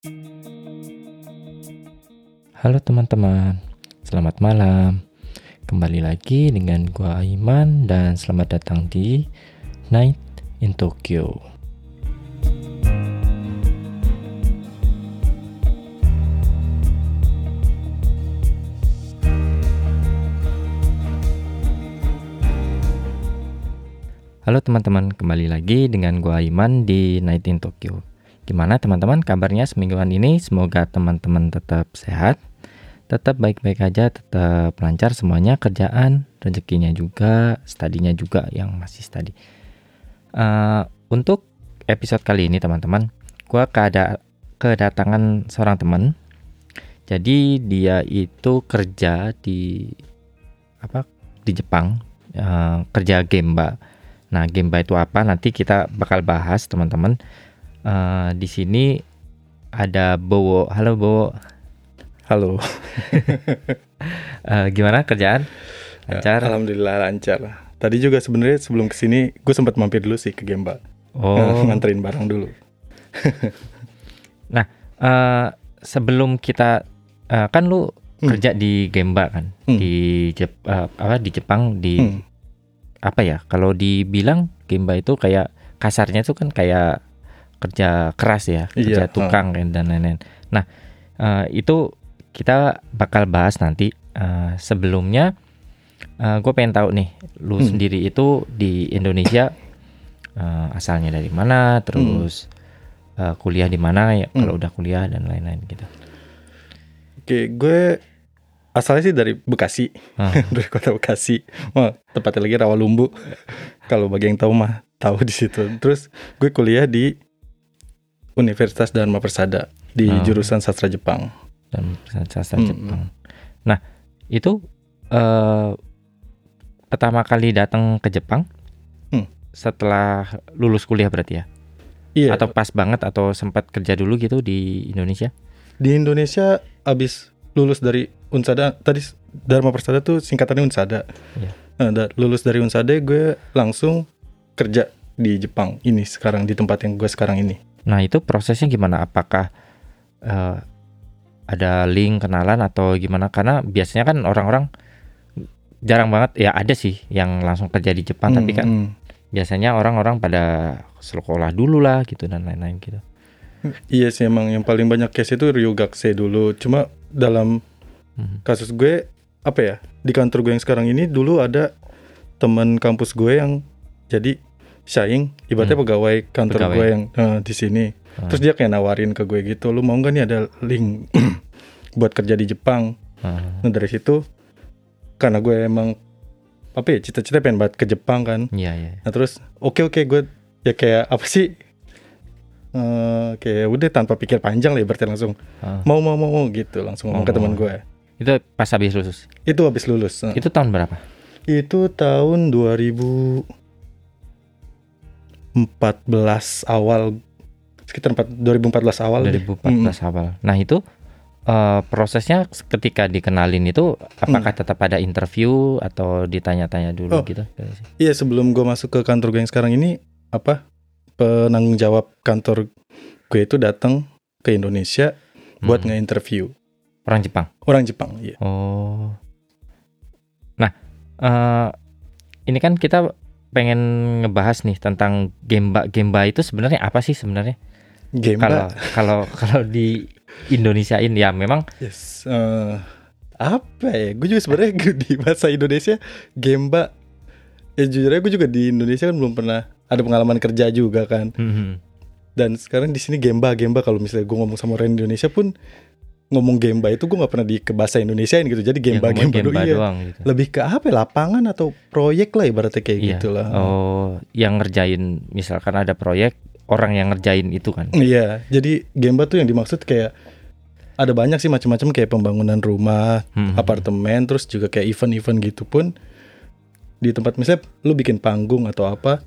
Halo teman-teman, selamat malam. Kembali lagi dengan gua Aiman dan selamat datang di Night in Tokyo. Halo teman-teman, kembali lagi dengan gua Aiman di Night in Tokyo. Gimana teman-teman kabarnya semingguan ini? Semoga teman-teman tetap sehat tetap baik-baik aja, tetap lancar semuanya kerjaan, rezekinya juga, studinya juga yang masih study. Uh, untuk episode kali ini teman-teman, gue keada kedatangan seorang teman. Jadi dia itu kerja di apa di Jepang, uh, kerja gemba. Nah gemba itu apa? Nanti kita bakal bahas teman-teman. Uh, di sini ada Bowo. Halo Bowo. Halo. uh, gimana kerjaan? Lancar? Ya, Alhamdulillah lancar. Tadi juga sebenarnya sebelum ke sini gue sempat mampir dulu sih ke Gemba. Oh. Nganterin barang dulu. nah, uh, sebelum kita uh, kan lu hmm. kerja di Gemba kan hmm. di Jep, uh, apa di Jepang di hmm. apa ya? Kalau dibilang Gemba itu kayak kasarnya itu kan kayak kerja keras ya, kerja iya, tukang uh. dan lain-lain. Nah, uh, itu kita bakal bahas nanti. Uh, sebelumnya, uh, eh, gue pengen tahu nih, lu hmm. sendiri itu di Indonesia uh, asalnya dari mana, terus hmm. uh, kuliah di mana ya, hmm. kalau udah kuliah dan lain-lain gitu. Oke, gue asalnya sih dari Bekasi, hmm. dari kota Bekasi. Oh, tepatnya lagi Rawalumbu. kalau bagi yang tahu mah tahu di situ. Terus gue kuliah di Universitas Dharma Persada di hmm. jurusan sastra Jepang dan sastra hmm. Jepang. Nah, itu uh, pertama kali datang ke Jepang hmm. setelah lulus kuliah berarti ya? Iya. Atau pas banget atau sempat kerja dulu gitu di Indonesia? Di Indonesia abis lulus dari Unsada tadi Dharma Persada tuh singkatannya Unsada. Iya. Nah, lulus dari Unsada gue langsung kerja di Jepang ini sekarang di tempat yang gue sekarang ini. Nah itu prosesnya gimana? Apakah uh, ada link kenalan atau gimana karena biasanya kan orang-orang jarang banget ya ada sih yang langsung kerja di Jepang hmm, tapi kan hmm. biasanya orang-orang pada sekolah dulu lah gitu dan lain-lain gitu. Iya sih emang yang paling banyak case itu Ryugakse dulu. Cuma dalam hmm. kasus gue apa ya di kantor gue yang sekarang ini dulu ada teman kampus gue yang jadi sharing ibaratnya hmm. pegawai kantor pegawai. gue yang uh, di sini. Hmm. Terus dia kayak nawarin ke gue gitu, lu mau nggak nih ada link buat kerja di Jepang. Hmm. Nah dari situ karena gue emang apa ya cita-cita pengen banget ke Jepang kan. Iya iya. Nah terus oke okay, oke okay, gue ya kayak apa sih uh, kayak udah tanpa pikir panjang lah ya berarti langsung hmm. mau mau mau gitu langsung ngomong oh, ke teman gue. Itu pas habis lulus. Itu habis lulus. Itu tahun berapa? Itu tahun 2014 awal sekitar 4, 2014 awal 2014 deh. awal. Nah, itu uh, prosesnya ketika dikenalin itu apakah hmm. tetap ada interview atau ditanya-tanya dulu oh, gitu? Iya sebelum gue masuk ke kantor gue yang sekarang ini apa penanggung jawab kantor gue itu datang ke Indonesia buat hmm. nge-interview orang Jepang. Orang Jepang, iya. Oh. Nah, uh, ini kan kita pengen ngebahas nih tentang Gemba. Gemba itu sebenarnya apa sih sebenarnya? Gemba. Kalau kalau kalau di Indonesiain ya memang yes uh, apa ya gue juga sebenarnya di bahasa Indonesia Gemba ya jujur aja gue juga di Indonesia kan belum pernah ada pengalaman kerja juga kan mm-hmm. dan sekarang di sini Gemba Gemba kalau misalnya gue ngomong sama orang Indonesia pun ngomong Gemba itu gue nggak pernah di ke bahasa Indonesia gitu jadi Gemba ya, Gemba, Gemba iya. doang gitu. lebih ke apa ya, lapangan atau proyek lah ibaratnya kayak iya. gitu lah oh yang ngerjain misalkan ada proyek orang yang ngerjain itu kan. Iya, jadi Gemba tuh yang dimaksud kayak ada banyak sih macam-macam kayak pembangunan rumah, hmm. apartemen, terus juga kayak event-event gitu pun di tempat misalnya lu bikin panggung atau apa.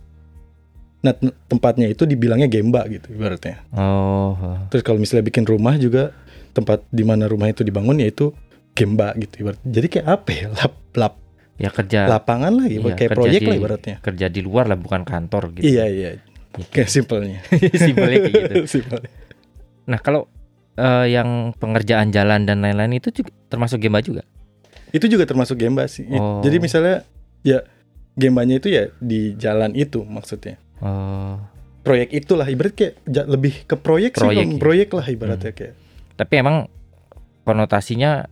Nah, tempatnya itu dibilangnya Gemba gitu ibaratnya. Oh. Terus kalau misalnya bikin rumah juga tempat di mana rumah itu dibangun yaitu Gemba gitu ibaratnya. Jadi kayak apa ya? Lap lap ya kerja lapangan lah iya, kayak proyek di, lah ibaratnya. Kerja di luar lah bukan kantor gitu. Iya, iya Kayak simpelnya. simpelnya kayak gitu. Simpelnya. Nah kalau eh, yang pengerjaan jalan dan lain-lain itu juga termasuk Gemba juga. Itu juga termasuk Gemba sih. Oh. Jadi misalnya ya Gembanya itu ya di jalan itu maksudnya. Oh, Proyek itulah ibarat kayak lebih ke proyek, Proyek, sih, ya. Proyek lah ibaratnya kayak tapi emang konotasinya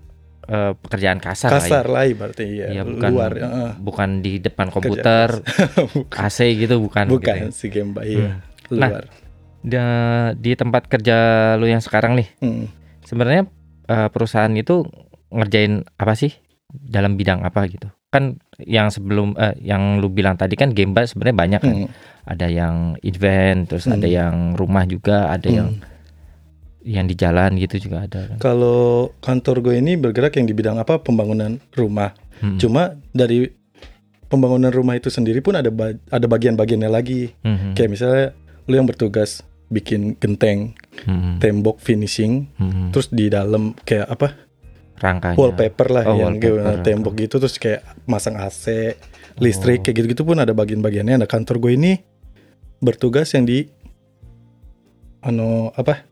eh, pekerjaan kasar, lah ya. kasar lah ibaratnya iya, Iya, bukan luar. heeh. bukan di depan komputer bukan, AC gitu bukan. bukan gitu ya. si Gemba iya, Hmm. Nah, luar. Da- di tempat kerja lu yang sekarang nih, Hmm. sebenarnya eh, perusahaan itu ngerjain apa sih dalam bidang apa gitu? Kan yang sebelum eh, yang lu bilang tadi kan Gemba sebenarnya banyak kan. Hmm. Ada yang event, terus Hmm. ada yang rumah juga, ada Hmm. yang yang di jalan gitu juga ada. kan. Kalau kantor gue ini bergerak yang di bidang apa pembangunan rumah. Hmm. Cuma dari pembangunan rumah itu sendiri pun ada ba- ada bagian-bagiannya lagi. Hmm. Kayak misalnya lu yang bertugas bikin genteng, Hmm. tembok finishing, Hmm. terus di dalam kayak apa rangkanya. wallpaper lah Oh, yang wallpaper. gimana, tembok gitu terus kayak masang AC, listrik Oh. kayak gitu-gitu pun ada bagian-bagiannya. Nah kantor gue ini bertugas yang di ano apa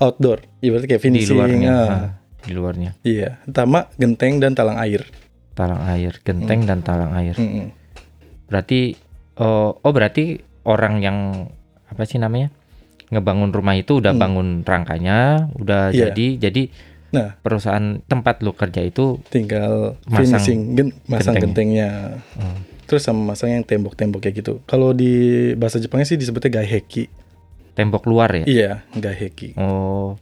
outdoor, ibaratnya kayak di finishing. luarnya. ah. ah, di luarnya. Iya, pertama genteng dan talang air. Talang air, genteng dan talang air. Mm-mm. Berarti oh, oh berarti orang yang apa sih namanya? ngebangun rumah itu udah Hmm. bangun rangkanya, udah Iya. jadi jadi Nah. perusahaan tempat lu kerja itu Tinggal Masang finishing, gen- masang genteng. gentengnya. hmm, Terus sama masang yang tembok-tembok kayak gitu. Kalau di bahasa Jepangnya sih disebutnya gaiheki. Tembok luar ya. Iya, gaiheki. Oh.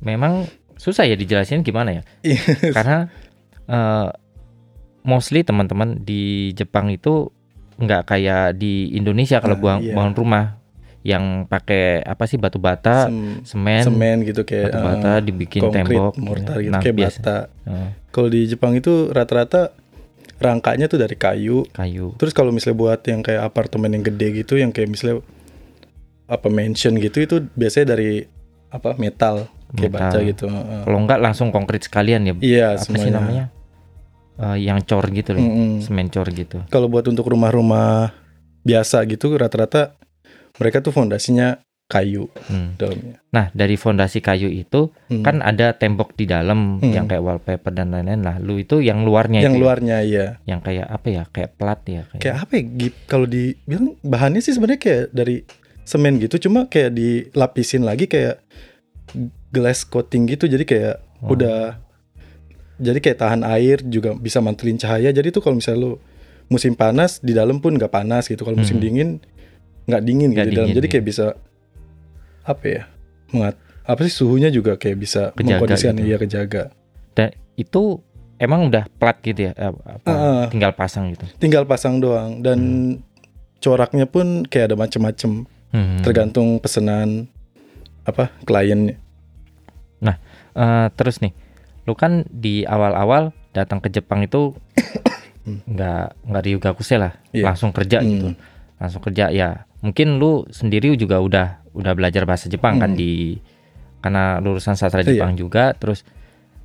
Memang susah ya dijelasin gimana ya? Iya. Karena eh, mostly teman-teman di Jepang itu nggak kayak di Indonesia kalau Nah, buang iya. bangun rumah yang pakai apa sih batu bata, Sem- semen, semen gitu kayak batu bata eh, dibikin konkrit, tembok, mortar gitu nah, kayak biasa. bata. Eh, Kalau di Jepang itu rata-rata rangkanya tuh dari kayu. kayu. Terus kalau misalnya buat yang kayak apartemen yang gede gitu, yang kayak misalnya apa mansion gitu itu biasanya dari apa metal kayak Metal. baja gitu. Kalau nggak langsung konkrit sekalian ya. Iya, apa semuanya. sih namanya? Eh, yang cor gitu loh, Mm-mm. semen cor gitu. Kalau buat untuk rumah-rumah biasa gitu rata-rata mereka tuh fondasinya kayu Hmm. dalamnya. Nah dari fondasi kayu itu Hmm. kan ada tembok di dalam Hmm. yang kayak wallpaper dan lain-lain lah. Lu itu yang luarnya yang itu ya? luarnya ya. yang kayak apa ya? Kayak plat ya kayak. Kayak apa ya? Kalau dibilang bahannya sih sebenarnya kayak dari semen gitu cuma kayak dilapisin lagi kayak glass coating gitu jadi kayak Oh. udah jadi kayak tahan air juga bisa mantelin cahaya jadi tuh kalau misalnya lu musim panas di dalam pun nggak panas gitu kalau musim Hmm. dingin nggak dingin Nggak gitu di dalam dingin, jadi kayak bisa apa ya mengat apa sih suhunya juga kayak bisa mengkondisikan gitu. iya kejaga Dan itu emang udah plat gitu ya? eh, apa, Ah. tinggal pasang gitu. tinggal pasang doang dan coraknya pun kayak ada macem-macem Hmm. tergantung pesanan apa kliennya Eh, terus nih, lu kan di awal-awal datang ke Jepang itu nggak nggak ryugakusei lah, Iya. langsung kerja Hmm. gitu, langsung kerja ya. Mungkin lu sendiri juga udah udah belajar bahasa Jepang kan Hmm. di karena lulusan sastra Iya. Jepang juga. Terus,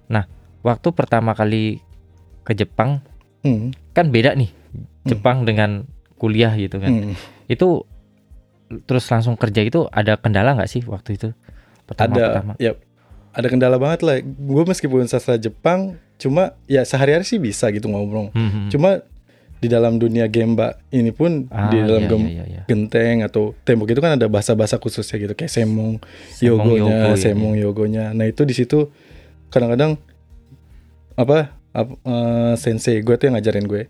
nah waktu pertama kali ke Jepang Hmm, kan beda nih Jepang dengan kuliah gitu kan. hmm. Itu terus langsung kerja itu ada kendala nggak sih waktu itu? Pertama ada pertama. ya ada kendala banget lah gue meskipun sastra Jepang cuma ya sehari-hari sih bisa gitu ngomong Hmm, hmm. cuma di dalam dunia gemba ini pun Ah, di dalam iya, gem- iya, iya. genteng atau tembok itu kan ada bahasa-bahasa khususnya gitu kayak semong Semong yogonya yogo, iya, semong yogonya nah itu di situ kadang-kadang apa ap- eh, sensei gue tuh yang ngajarin gue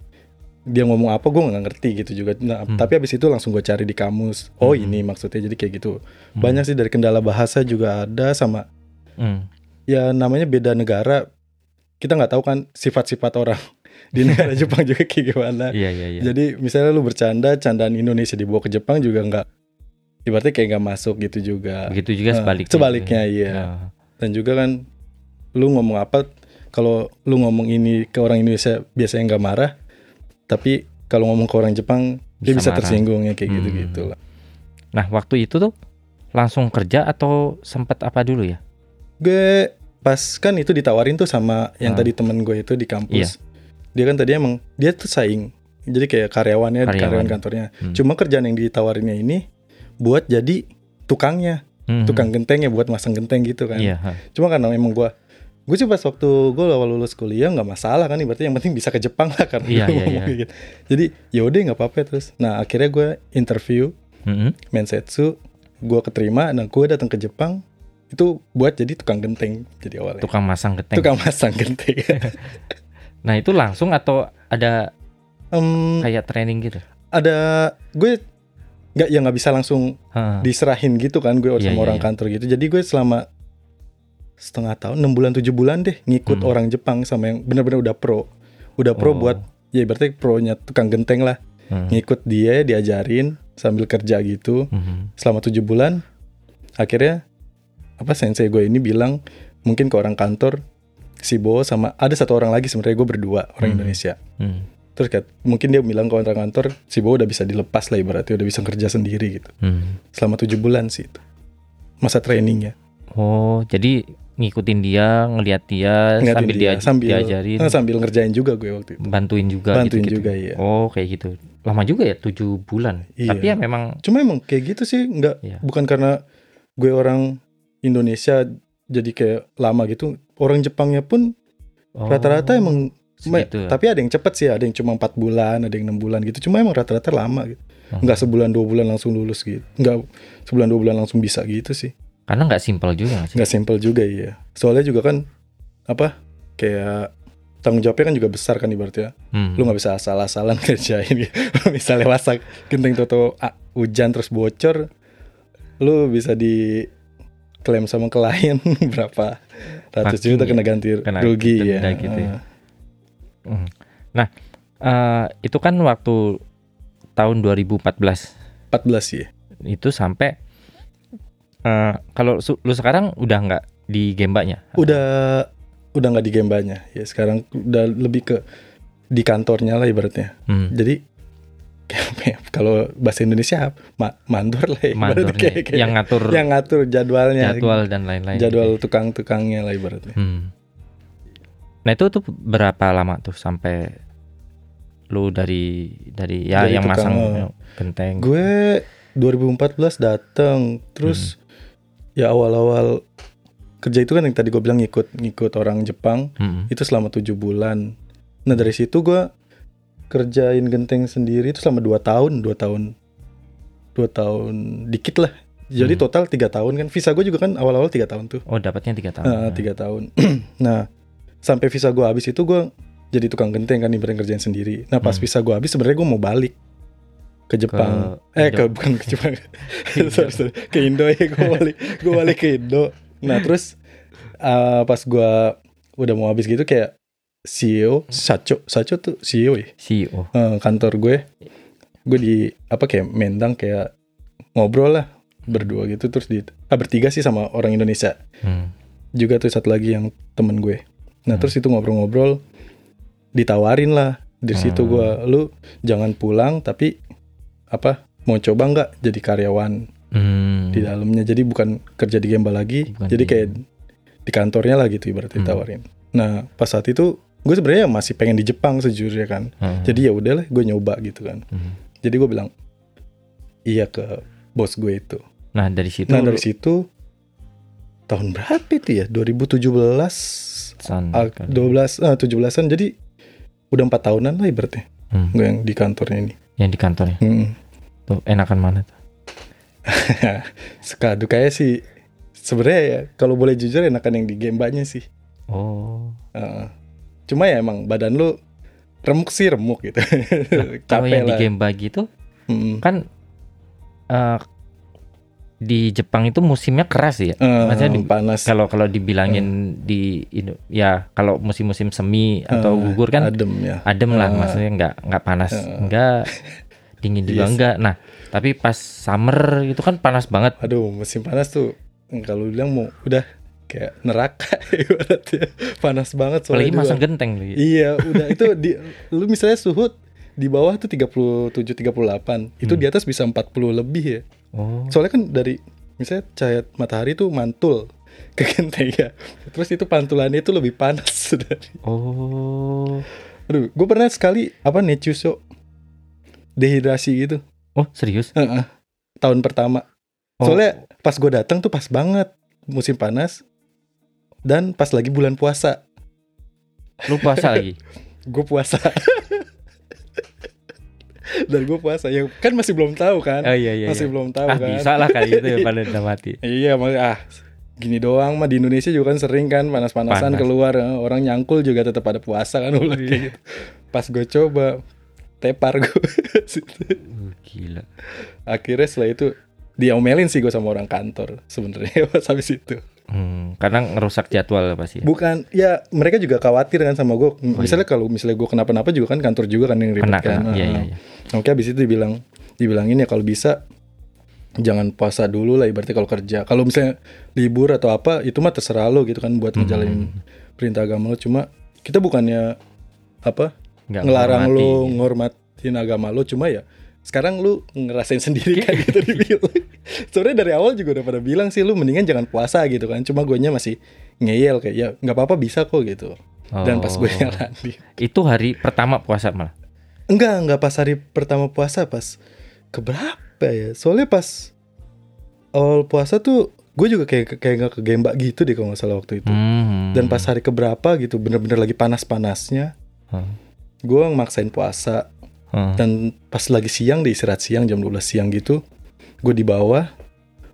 dia ngomong apa gue nggak ngerti gitu juga nah Hmm. tapi habis itu langsung gue cari di kamus oh Hmm. ini maksudnya jadi kayak gitu Hmm. banyak sih dari kendala bahasa juga ada sama Hmm. ya namanya beda negara kita nggak tahu kan sifat-sifat orang di negara Jepang juga kayak gimana Iya iya iya. jadi misalnya lu bercanda candaan Indonesia dibawa ke Jepang juga nggak ibaratnya kayak nggak masuk gitu juga Begitu juga Nah, sebaliknya. sebaliknya iya Nah, dan juga kan lu ngomong apa kalau lu ngomong ini ke orang Indonesia biasanya nggak marah tapi kalau ngomong ke orang Jepang dia Bisa bisa marah. tersinggung ya kayak Hmm. gitu gitu lah Nah, waktu itu tuh langsung kerja atau sempat apa dulu ya? gue pas kan itu ditawarin tuh sama yang Ah. tadi temen gue itu di kampus. Iya. Dia kan tadi emang dia tuh saing. Jadi kayak karyawannya Karyawan. karyawan kantornya. Hmm. Cuma kerjaan yang ditawarinnya ini buat jadi tukangnya. Mhm. tukang genteng ya buat masang genteng gitu kan. Iya. Cuma karena emang gua gue sih pas waktu gue awal lulus kuliah nggak masalah kan berarti yang penting bisa ke Jepang lah karena Iya, iya, iya. gitu. Jadi ya udah nggak apa-apa terus. Nah akhirnya gue interview Mhm. Mensetsu, gue keterima. Nah gue datang ke Jepang itu buat jadi tukang genteng jadi awalnya. Tukang masang genteng. Tukang masang genteng. Nah itu langsung atau ada Em, kayak training gitu? ada gue nggak ya nggak bisa langsung Ha. diserahin gitu kan gue Iya, sama iya, orang iya. kantor gitu. Jadi gue selama setengah tahun, enam bulan tujuh bulan deh ngikut Hmm. orang Jepang sama yang benar-benar udah pro, udah pro Oh. buat ya berarti pronya tukang genteng lah. Hmm. Ngikut dia diajarin sambil kerja gitu Mhm. selama tujuh bulan. Akhirnya apa sensei gue ini bilang mungkin ke orang kantor si Bo sama ada satu orang lagi sebenarnya gue berdua orang Hmm. Indonesia. Hmm. Terus kayak, mungkin dia bilang ke orang kantor si Bo udah bisa dilepas lah ibaratnya udah bisa kerja sendiri gitu. Hmm. Selama tujuh bulan sih itu masa trainingnya. Oh jadi ngikutin dia, ngelihat dia Ngeliatin sambil dia, dia, sambil diajarin, eh, sambil ngerjain juga gue waktu itu. bantuin juga. Bantuin gitu-gitu. juga, iya. Oh kayak gitu. Lama juga ya tujuh bulan. Iya. Tapi ya memang. Cuma emang kayak gitu sih, nggak Iya. bukan karena gue orang Indonesia jadi kayak lama gitu. Orang Jepangnya pun oh, rata-rata emang segitu ya? tapi ada yang cepet sih, ada yang cuma empat bulan, ada yang enam bulan gitu. Cuma emang rata-rata lama gitu. Oh. Nggak sebulan dua bulan langsung lulus gitu. Nggak sebulan dua bulan langsung bisa gitu sih. Karena nggak simpel juga sih. Nggak simple juga iya. Soalnya juga kan apa kayak tanggung jawabnya kan juga besar kan ibaratnya. Hmm. lu nggak bisa asal-asalan kerjain misalnya masak genteng toto ah, hujan terus bocor lu bisa di klaim sama klien berapa ratus Maki juta kena ganti Kena rugi ya gitu ya. Hmm. Nah eh, itu kan waktu tahun 2014 14 ya itu sampai eh, kalau su- lu sekarang udah nggak di Gembanya? udah udah nggak di gembanya ya sekarang udah lebih ke di kantornya lah ibaratnya Hmm. jadi kayak kalau bahasa Indonesia ma mandor lah ya ibaratnya. Mandornya, Kayak- kayak yang ngatur yang ngatur jadwalnya jadwal dan lain-lain. jadwal gitu tukang-tukangnya lah ibaratnya ya. Hmm. Nah itu tuh berapa lama tuh sampai lu dari dari ya Dari yang tukang, masang eh, genteng. Gue 2014 datang, terus ya awal-awal kerja itu kan yang tadi gue bilang ngikut ngikut orang Jepang Hmm. itu selama tujuh bulan. Nah dari situ gue kerjain genteng sendiri itu selama dua tahun, dua tahun, dua tahun dikit lah. Jadi Hmm. total tiga tahun kan. Visa gue juga kan awal-awal tiga tahun tuh, Oh dapatnya tiga tahun. Tiga tahun. nah sampai visa gue habis itu gue jadi tukang genteng kan ibaratnya kerjain sendiri. Nah pas Hmm. visa gue habis sebenarnya gue mau balik ke Jepang. eh Indo. ke bukan ke Jepang. sorry, sorry. Ke Indo ya gue balik gue balik ke Indo. Nah terus eh, pas gue udah mau habis gitu kayak CEO Sacho Sacho tuh CEO ya CEO. Eh, kantor gue gue di apa kayak mendang kayak ngobrol lah berdua gitu terus di ah, bertiga sih sama orang Indonesia Hmm. juga tuh satu lagi yang temen gue nah Hmm. terus itu ngobrol-ngobrol ditawarin lah dari situ Hmm. gue lu jangan pulang tapi apa mau coba nggak jadi karyawan Hmm. di dalamnya jadi bukan kerja di Gemba lagi Bukan jadi di- kayak di kantornya lah gitu ibaratnya Hmm. ditawarin nah pas saat itu gue sebenarnya masih pengen di Jepang sejujurnya kan Hmm. jadi ya udahlah gue nyoba gitu kan Hmm. jadi gue bilang iya ke bos gue itu Nah dari situ. nah lu- dari situ tahun berapa itu ya 2017 San- Ah, 12 ah, 17-an jadi udah empat tahunan lah ibaratnya Hmm. gue yang di kantornya ini Yang di kantornya. hmm. Tuh enakan mana tuh? sekadu kayak sih sebenarnya ya kalau boleh jujur enakan yang di gembanya sih Oh. Heeh. cuma ya emang badan lu remuk sih remuk gitu Kalau yang di lah. Gemba gitu Mm. kan eh, di Jepang itu musimnya keras ya. Eh, Maksudnya di- panas Kalau kalau dibilangin di Indo- ya kalau musim-musim semi atau Eh, gugur kan adem ya adem lah Eh, maksudnya nggak nggak panas eh. nggak dingin juga Yes. enggak nah tapi pas summer itu kan panas banget aduh musim panas tuh kalau bilang mau udah kayak neraka ibaratnya panas banget soalnya apalagi masang genteng lagi Iya, udah itu di lu misalnya suhu di bawah tuh 37 38. Itu Hmm. di atas bisa 40 lebih ya. Oh Soalnya kan dari misalnya cahaya matahari tuh mantul ke genteng ya. Terus itu pantulannya itu lebih panas dari. oh Aduh, gue pernah sekali apa nechuso dehidrasi gitu. oh serius Heeh. Tahun pertama. Oh. Soalnya pas gue datang tuh pas banget musim panas dan pas lagi bulan puasa. Lu puasa lagi. Gue puasa. Dan gue puasa ya kan masih belum tahu kan. Oh iya iya. masih iya. belum tahu ah, kan. bisa lah kali itu ya pada udah mati. Iya, ah gini doang mah di Indonesia juga kan sering kan panas-panasan Panas. keluar eh, orang nyangkul juga tetap pada puasa kan ulah Iya. kayak gitu. Pas gue coba tepar gue. Uh, gila. Akhirnya setelah itu diomelin sih gue sama orang kantor sebenarnya pas habis itu. Hmm, karena ngerusak jadwal pasti. Bukan ya mereka juga khawatir kan sama gue. iya. Misalnya kalau misalnya gue kenapa-napa juga kan kantor juga kan yang ribet Kena kan. kena. Iya iya iya. Oke habis itu dibilang dibilangin ya kalau bisa jangan puasa dulu lah ibaratnya kalau kerja. Kalau misalnya libur atau apa itu mah terserah lo gitu kan buat Hmm. ngejalanin perintah agama lo. Cuma kita bukannya apa Nggak ngelarang menghormati. lo ngormatin agama lo cuma ya sekarang lu ngerasain sendiri kan gitu dibilang. Sebenarnya dari awal juga udah pada bilang sih lu mendingan jangan puasa gitu kan. Cuma gue masih ngeyel kayak ya nggak apa-apa bisa kok gitu. Dan pas gue Oh. nyalain Itu hari pertama puasa malah. Enggak, enggak pas hari pertama puasa pas keberapa ya? Soalnya pas awal puasa tuh gue juga kayak kayak nggak ke Gemba gitu deh kalau nggak salah waktu itu. Hmm. Dan pas hari keberapa gitu bener-bener lagi panas-panasnya, Hmm. gue maksain puasa. Hmm. Dan pas lagi siang di istirahat siang jam 12 siang gitu, gue di bawah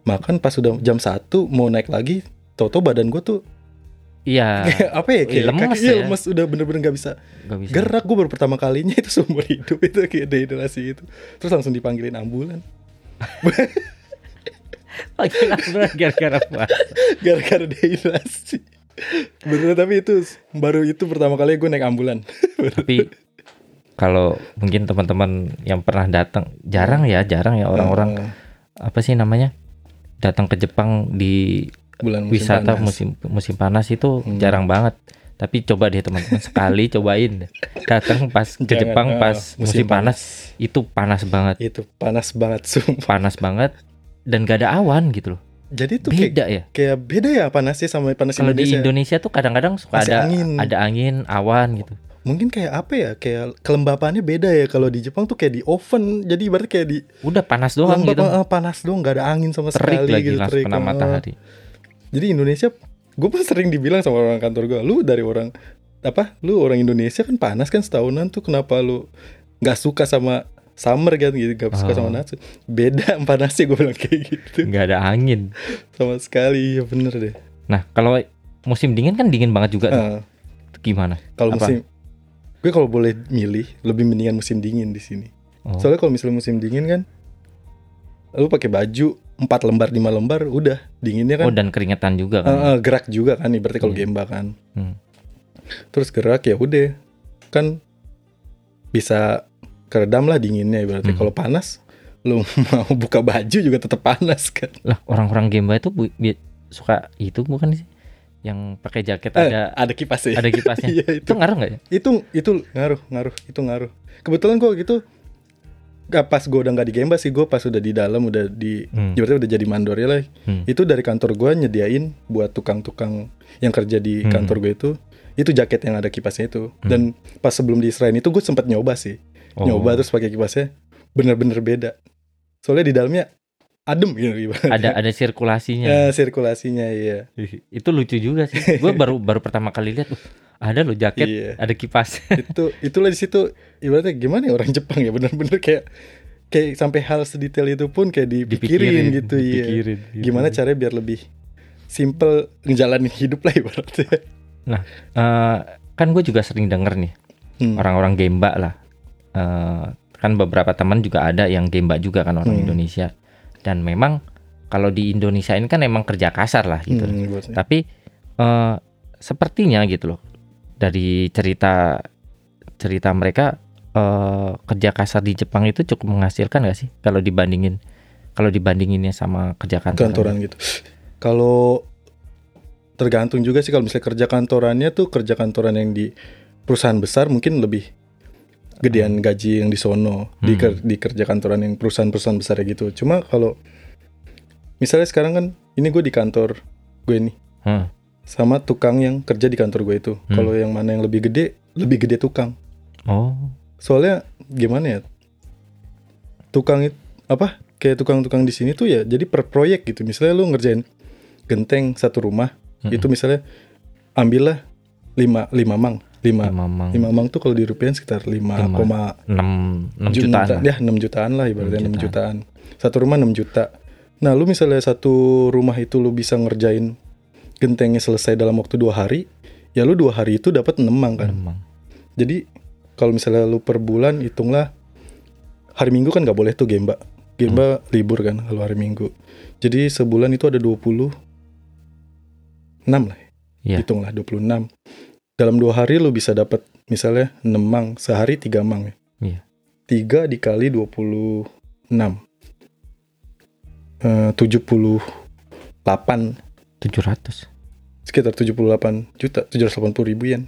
makan pas udah jam 1 mau naik lagi, toto badan gue tuh Iya. apa ya kayak lemes kaki- iya, ya. lemes udah bener-bener nggak bisa Gak bisa. gerak gue baru pertama kalinya itu seumur hidup itu kayak dehidrasi itu terus langsung dipanggilin ambulan Panggil ambulan gara-gara puasa. gara-gara dehidrasi bener tapi itu baru itu pertama kali gue naik ambulan Tapi kalau mungkin teman-teman yang pernah datang jarang ya, jarang ya orang-orang Eh, apa sih namanya? Datang ke Jepang di bulan musim wisata panas. musim musim panas itu Hmm. jarang banget. Tapi coba deh teman-teman sekali cobain datang pas ke Jangan, Jepang eh, pas musim, panas itu panas banget, itu panas banget sumpah panas banget dan gak ada awan gitu loh. jadi kayak, Beda ya. kayak beda ya panasnya sama panas Kalau di Indonesia Indonesia tuh kadang-kadang suka Masih ada angin. ada angin, awan gitu. Mungkin kayak apa ya kayak kelembapannya beda ya kalau di Jepang tuh kayak di oven jadi berarti kayak di Udah panas doang lembab, gitu. eh, panas doang nggak ada angin sama Terik sekali lagi gitu terik. kena Eh, matahari. Jadi Indonesia, gue pun sering dibilang sama orang kantor gue, lu dari orang apa? Lu orang Indonesia kan panas kan setahunan tuh kenapa lu nggak suka sama summer kan gitu, nggak suka Oh. sama Natsu. Beda panasnya gue bilang kayak gitu. nggak ada angin. sama sekali, ya bener deh. Nah, kalau musim dingin kan dingin banget juga. tuh. Eh, Itu gimana? kalau musim, gue kalau boleh milih lebih mendingan musim dingin di sini. Oh. Soalnya kalau misalnya musim dingin kan, lu pakai baju empat lembar lima lembar udah dinginnya kan Oh, dan keringetan juga kan. eh, gerak juga kan berarti kalau Hmm. gemba kan Hmm. terus gerak ya udah kan bisa keredam lah dinginnya berarti Hmm. kalau panas lu mau buka baju juga tetap panas kan Lah, orang-orang Gemba itu suka itu bukan sih? Yang pakai jaket Eh, ada ada kipasnya ada kipasnya. iya itu itu ngaruh nggak ya? itu itu ngaruh ngaruh itu ngaruh kebetulan gua gitu gak pas gue udah nggak di Gemba sih gue pas udah di dalam udah di Hmm. ibaratnya udah jadi mandor ya lah Hmm. itu dari kantor gua nyediain buat tukang-tukang yang kerja di Hmm. kantor gue itu itu jaket yang ada kipasnya itu Hmm. dan pas sebelum diserahin itu gue sempat nyoba sih Oh. nyoba terus pakai kipasnya bener-bener beda soalnya di dalamnya adem gitu ada ada sirkulasinya. Ya, sirkulasinya iya itu lucu juga sih. Gue baru baru pertama kali lihat, "Uh, ada loh jaket Iya. ada kipas. itu itulah di situ ibaratnya gimana ya orang Jepang ya bener-bener kayak kayak sampai hal sedetail itu pun kayak dipikirin, gitu iya dipikirin, gitu. gimana caranya biar lebih simple ngejalanin hidup lah ibaratnya Eh, kan gue juga sering denger nih Hmm. orang-orang Gemba lah. Eh, kan beberapa teman juga ada yang Gemba juga kan orang Hmm. Indonesia. Dan memang kalau di Indonesia ini kan emang kerja kasar lah gitu. Hmm. Tapi eh, sepertinya gitu loh dari cerita cerita mereka eh, kerja kasar di Jepang itu cukup menghasilkan gak sih kalau dibandingin kalau dibandinginnya sama kerja kantoran? kantoran gitu. Kalau tergantung juga sih kalau misalnya kerja kantorannya tuh kerja kantoran yang di perusahaan besar mungkin lebih gedean gaji yang di sono di Hmm. ker- di kerja kantoran yang perusahaan-perusahaan besar gitu. Cuma kalau misalnya sekarang kan ini gue di kantor gue nih Hmm. sama tukang yang kerja di kantor gue itu. Hmm. Kalau yang mana yang lebih gede, lebih gede tukang. Oh, Soalnya gimana ya? Tukang itu apa? kayak tukang-tukang di sini tuh ya jadi per proyek gitu misalnya lu ngerjain genteng satu rumah Mm-mm. itu misalnya ambillah lima lima mang lima Lima mang. lima mang tuh kalau dirupiahin sekitar lima koma enam enam juta- jutaan lah. ya 6 jutaan lah ibaratnya 6 6 jutaan. Satu rumah 6 juta. Nah, lu misalnya satu rumah itu lu bisa ngerjain gentengnya selesai dalam waktu dua hari, ya lu dua hari itu dapat 6 mang kan. Enam mang. Jadi kalau misalnya lu per bulan hitunglah hari Minggu kan nggak boleh tuh Gemba. Gemba libur kan kalau hari Minggu. Jadi sebulan itu ada 26 lah. Iya. Hitunglah 26. Dalam dua hari lu bisa dapat misalnya 6 mang, sehari 3 mang ya. Iya. 3 dikali 26. Eh 78 Tujuh ratus. sekitar 78 juta 780 ribu yen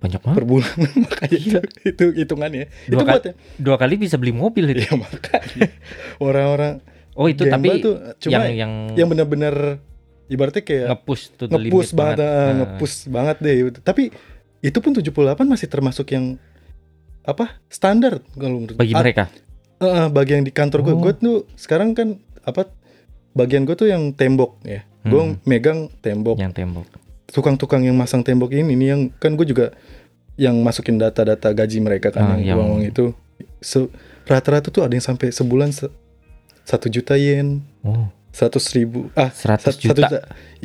Banyak per banget. bulan makanya itu, itu hitungannya Dua itu kali- buat Dua kali bisa beli mobil itu. ya makanya orang-orang Oh itu tapi tuh cuma yang yang, yang benar-benar ibaratnya kayak ngepush to the ngepush limit banget, ah, Nah, ngepush banget deh. Tapi itu pun 78 masih termasuk yang apa standar kalau menurut Bagi mereka. eh, eh, bagi yang di kantor gue, Oh. gue tuh sekarang kan apa bagian gue tuh yang tembok ya. Gue Hmm. megang tembok. Yang tembok. Tukang-tukang yang masang tembok ini nih yang kan gue juga yang masukin data-data gaji mereka kan Ah, yang yang- uang itu. Se- rata-rata tuh ada yang sampai sebulan se- satu juta yen, Oh, seratus ribu, ah 100 Sat- satu juta.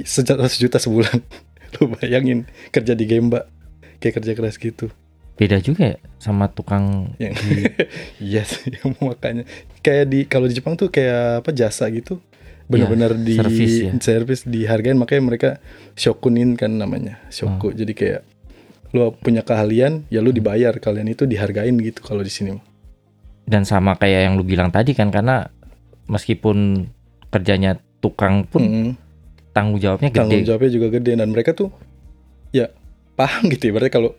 seratus juta sebulan. Lu bayangin kerja di Gemba. Kayak kerja keras gitu. Beda juga ya sama tukang yang iya sih makanya. Kayak di kalau di Jepang tuh kayak apa jasa gitu. Benar-benar di servis ya. service dihargain. Makanya mereka shokunin kan namanya shoku. Jadi kayak lu punya keahlian ya lu dibayar. Kalian itu dihargain gitu kalau di sini. Dan sama kayak yang lu bilang tadi kan karena meskipun kerjanya tukang pun Mm-mm. tanggung jawabnya tanggung gede. jawabnya juga gede dan mereka tuh ya paham gitu ya berarti kalau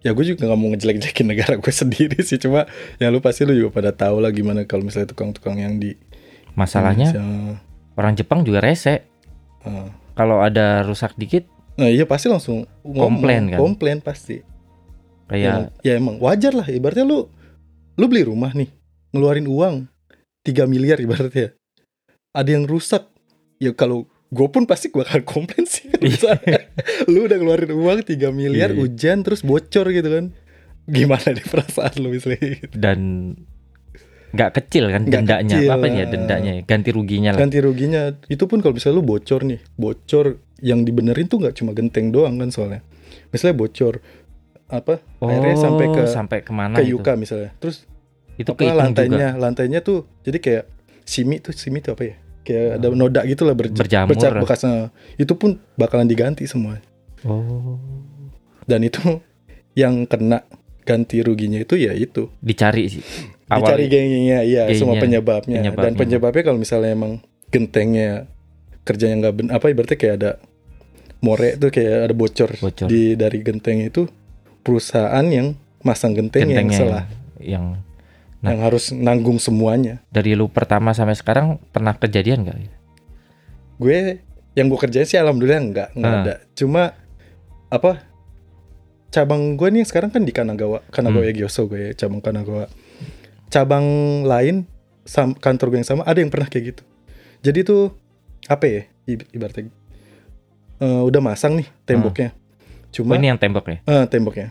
ya gue juga nggak mau ngejelek-jelekin negara gue sendiri sih cuma ya lu pasti lu juga pada tahu lah gimana kalau misalnya tukang-tukang yang di Masalahnya Indonesia. orang Jepang juga rese. Ah. Kalau ada rusak dikit nah iya pasti langsung Komplain kan? komplain pasti kayak ya, ya emang wajar lah ibaratnya lu lu beli rumah nih ngeluarin uang 3 miliar ibaratnya ada yang rusak. Ya kalau gue pun pasti bakal komplain sih. Misalnya, lu udah ngeluarin uang 3 miliar Iya, iya. hujan terus bocor gitu kan. Gimana nih perasaan lu misalnya gitu. dan nggak kecil kan Nggak dendanya. kecil, apa ya dendanya ya, ganti ruginya lah. Ganti ruginya. Itu pun kalau misalnya lu bocor nih bocor yang dibenerin tuh nggak cuma genteng doang kan soalnya. Misalnya bocor apa airnya sampai ke Oh, sampai ke mana ke itu? yuka misalnya. Terus itu apa lantainya juga? lantainya tuh jadi kayak simi tuh simi tuh apa ya kayak ada noda gitu lah berj- Berjamur. bercak bekasnya itu pun bakalan diganti semua oh dan itu yang kena ganti ruginya itu ya itu dicari sih dicari gengnya iya gengnya, semua penyebabnya. dan penyebabnya. penyebabnya kalau misalnya emang gentengnya kerjanya nggak ben apa ibaratnya kayak ada more tuh kayak ada bocor, Bocor. di dari genteng itu perusahaan yang masang genteng yang gentengnya salah yang Nah. yang harus nanggung semuanya dari lu pertama sampai sekarang pernah kejadian gak? gue yang gue kerjain sih alhamdulillah nggak nggak Ah. ada cuma apa cabang gue nih sekarang kan di Kanagawa Kanagawa Hmm. Gyoso gue ya, cabang Kanagawa cabang lain sam- kantor gue yang sama ada yang pernah kayak gitu jadi tuh apa ya ibaratnya eh, udah masang nih temboknya Oh, cuma ini yang tembok ya? eh, temboknya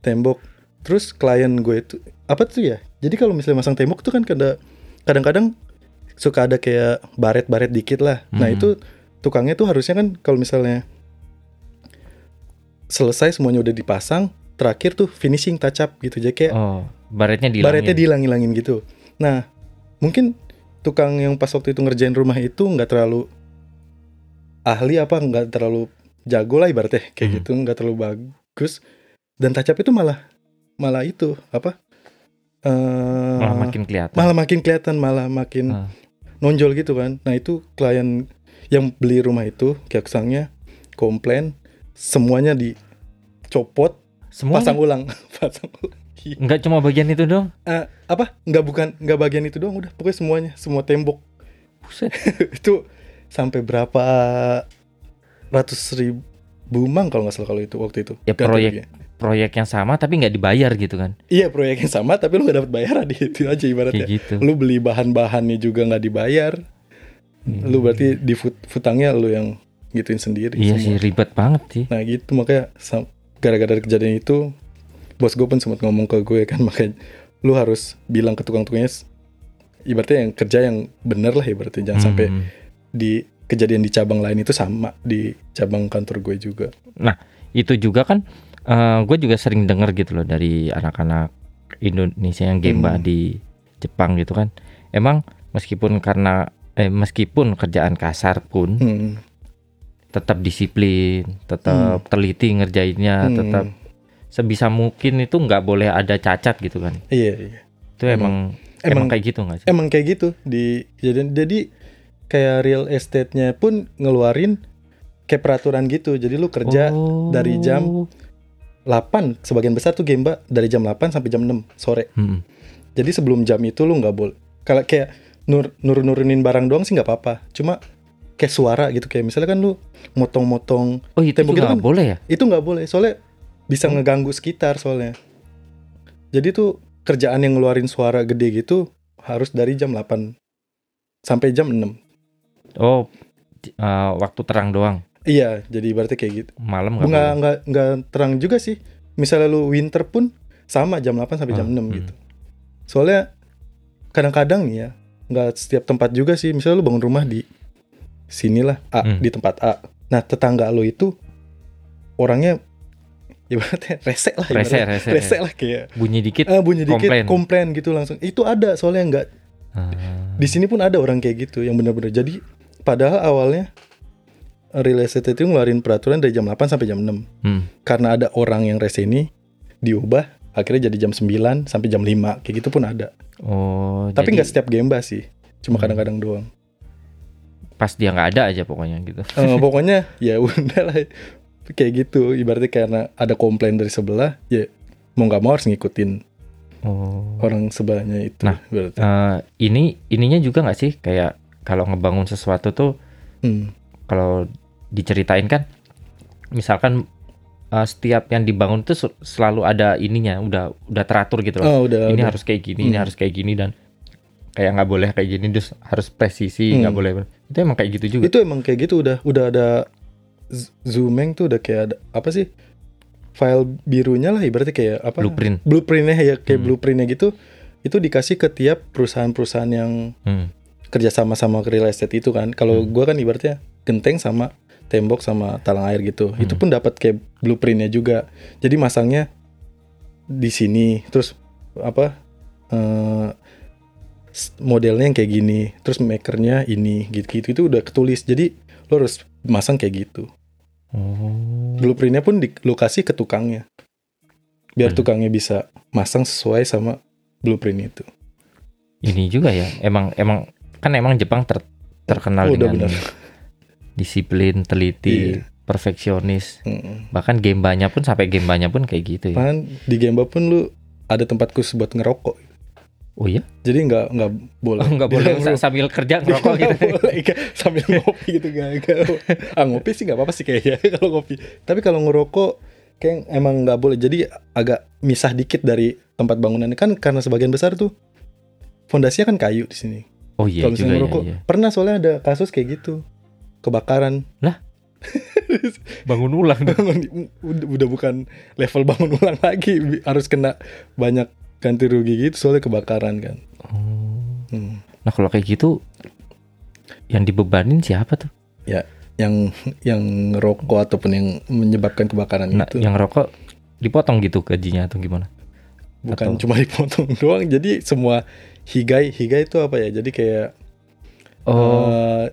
tembok terus klien gue itu apa tuh ya jadi kalau misalnya masang tembok tuh kan kada kadang-kadang suka ada kayak baret-baret dikit lah nah Hmm. itu tukangnya tuh harusnya kan kalau misalnya selesai semuanya udah dipasang terakhir tuh finishing touch up gitu jadi kayak Oh, baretnya dihilangin. baretnya dihilang-hilangin gitu nah mungkin tukang yang pas waktu itu ngerjain rumah itu nggak terlalu ahli apa nggak terlalu jago lah ibaratnya kayak Hmm. gitu nggak terlalu bagus dan touch up itu malah malah itu apa eh malah makin kelihatan. malah makin kelihatan malah makin Ah. nonjol gitu kan nah itu klien yang beli rumah itu kayak kesangnya komplain semuanya dicopot Semua pasang ulang pasang ulang Iya. nggak cuma bagian itu dong. Eh, apa nggak bukan nggak bagian itu doang udah pokoknya semuanya semua tembok Buset. itu sampai berapa ratus ribu mang kalau nggak salah kalau itu waktu itu Ya, proyek. Proyek yang sama tapi nggak dibayar gitu kan? Iya proyek yang sama tapi lu nggak dapat bayaran itu aja ibaratnya. Kayak gitu. Lu beli bahan-bahannya juga nggak dibayar. Hmm. lu berarti di fut- futangnya lu yang gituin sendiri iya semua. sih ribet banget sih. Nah gitu. Makanya gara-gara kejadian itu bos gue pun sempat ngomong ke gue kan makanya lu harus bilang ke tukang-tukangnya ibaratnya yang kerja yang bener lah ibaratnya. Jangan sampai Hmm. di kejadian di cabang lain itu sama di cabang kantor gue juga. Itu juga kan gue juga sering denger gitu loh dari anak-anak Indonesia yang gemba Hmm. di Jepang gitu kan emang meskipun karena eh meskipun kerjaan kasar pun Hmm. tetap disiplin tetap teliti ngerjainnya Hmm. tetap sebisa mungkin itu nggak boleh ada cacat gitu kan iya iya itu emang emang, Emang- kayak gitu nggak sih emang kayak gitu di kejadian jadi kayak real estate-nya pun ngeluarin kayak peraturan gitu jadi lu kerja Oh. dari jam 8 sebagian besar tuh Gemba dari jam 8 sampai jam 6 sore Hmm. Jadi sebelum jam itu lu nggak boleh. Kalau kayak nur nur nurunin barang doang sih nggak apa-apa. Cuma kayak suara gitu kayak misalnya kan lu motong-motong oh itu Tembok itu nggak kan- boleh ya itu nggak boleh soalnya bisa ngeganggu sekitar soalnya. Jadi tuh kerjaan yang ngeluarin suara gede gitu harus dari jam 8 sampai jam 6. oh eh, waktu terang doang Iya, jadi berarti kayak gitu. malam nggak Nggak nggak nggak terang juga sih. Misalnya lu winter pun sama jam 8 sampai jam Ah, 6 hmm. gitu. Soalnya kadang-kadang nih ya, nggak setiap tempat juga sih. Misalnya lu bangun rumah di sinilah A, Hmm. di tempat A. Nah, tetangga lu itu orangnya ibaratnya rese lah rese ibaratnya. rese, Rese lah kayak bunyi dikit ah, bunyi dikit komplain. komplain. gitu langsung. Itu ada soalnya nggak Ah. di sini pun ada orang kayak gitu yang benar-benar jadi padahal awalnya real estate itu ngeluarin peraturan dari jam 8 sampai jam 6 Hmm. karena ada orang yang rese ini diubah akhirnya jadi jam 9 sampai jam 5 kayak gitu pun ada. Oh tapi jadi nggak setiap gemba sih. Cuma Hmm. kadang-kadang doang. Pas dia nggak ada aja pokoknya gitu. Eh, pokoknya ya udah lah. Kayak gitu. Ibaratnya karena ada komplain dari sebelah ya mau nggak mau harus ngikutin oh. orang sebelahnya itu Nah. berarti Eh, ini ininya juga nggak sih? Kayak kalau ngebangun sesuatu tuh Hmm. kalau diceritain kan misalkan eh, setiap yang dibangun tuh selalu ada ininya udah udah teratur gitu loh oh udah ini udah. harus kayak gini ini Hmm. harus kayak gini dan kayak nggak boleh kayak gini terus harus presisi nggak Hmm. boleh itu emang kayak gitu juga itu emang kayak gitu udah udah ada zooming tuh udah kayak ada apa sih file birunya lah ibaratnya kayak apa blueprint blueprintnya ya kayak Hmm. blueprintnya gitu itu dikasih ke tiap perusahaan-perusahaan yang Hmm. kerja sama sama real estate itu kan kalau Hmm. gua kan ibaratnya genteng sama tembok sama talang air gitu. Hmm. itu pun dapat kayak blueprintnya juga. Jadi masangnya di sini terus apa s- modelnya yang kayak gini terus makernya ini gitu gitu itu udah ketulis. Jadi lo harus masang kayak gitu. Oh. Blueprintnya pun di lokasi ke tukangnya. Biar Hmm. tukangnya bisa masang sesuai sama blueprint itu. Ini juga ya emang emang kan emang Jepang ter- terkenal Udah dengan benar. disiplin teliti Iya. perfeksionis. Mm-mm. bahkan gembanya pun sampai gembanya pun kayak gitu ya. Bahkan di Gemba pun lu ada tempat khusus buat ngerokok. Oh iya? Jadi nggak nggak boleh. Oh, nggak boleh sa- sambil kerja ngerokok gitu. boleh, sambil ngopi gitu nggak nggak. ah ngopi sih nggak apa-apa sih kayaknya kalau ngopi. Tapi kalau ngerokok kayak emang nggak boleh. Jadi agak misah dikit dari tempat bangunannya kan karena sebagian besar tuh fondasinya kan kayu di sini. Oh iya kalau misalnya ya, ngerokok iya. pernah soalnya ada kasus kayak gitu kebakaran. Bangun ulang bangun udah, bukan level bangun ulang lagi. Harus kena banyak ganti rugi gitu soalnya kebakaran kan. Oh. Hmm. nah kalau kayak gitu yang dibebanin siapa tuh? Yang yang ngerokok ataupun yang menyebabkan kebakaran nah itu. yang rokok dipotong gitu gajinya atau gimana? Bukan atau- cuma dipotong doang jadi semua higai higai itu apa ya? Jadi kayak oh. eh,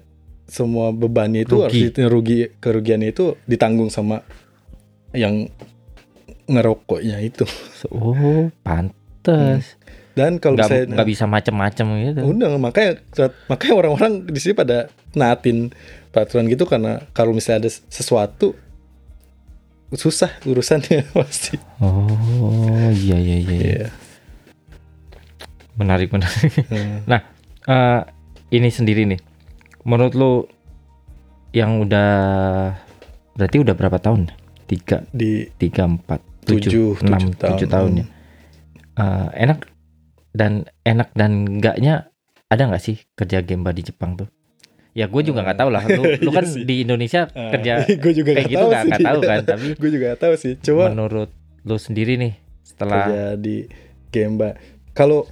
semua bebannya itu harus Rugi. di- rugi kerugiannya itu ditanggung sama yang ngerokoknya itu oh pantes dan kalau nggak saya nggak bisa macem-macem gitu Udah, makanya makanya orang-orang di sini pada naatin peraturan gitu karena kalau misalnya ada sesuatu susah urusannya pasti. oh iya iya iya iya. Iya. menarik menarik Hmm. Eh, ini sendiri nih menurut lu yang udah berarti udah berapa tahun tiga Di tiga empat Tujuh, tujuh, enam, tujuh tahun. tujuh tahun ya. Eh, enak dan enak dan enggaknya ada nggak sih kerja gemba di Jepang tuh? Ya gue juga nggak tahu lah. Lu, lu Iya kan sih. di Indonesia kerja gue juga kayak nggak gitu nggak nggak tahu kan. Tapi gue juga gak tahu sih. Cuma menurut lu sendiri nih setelah kerja di Gemba. Kalau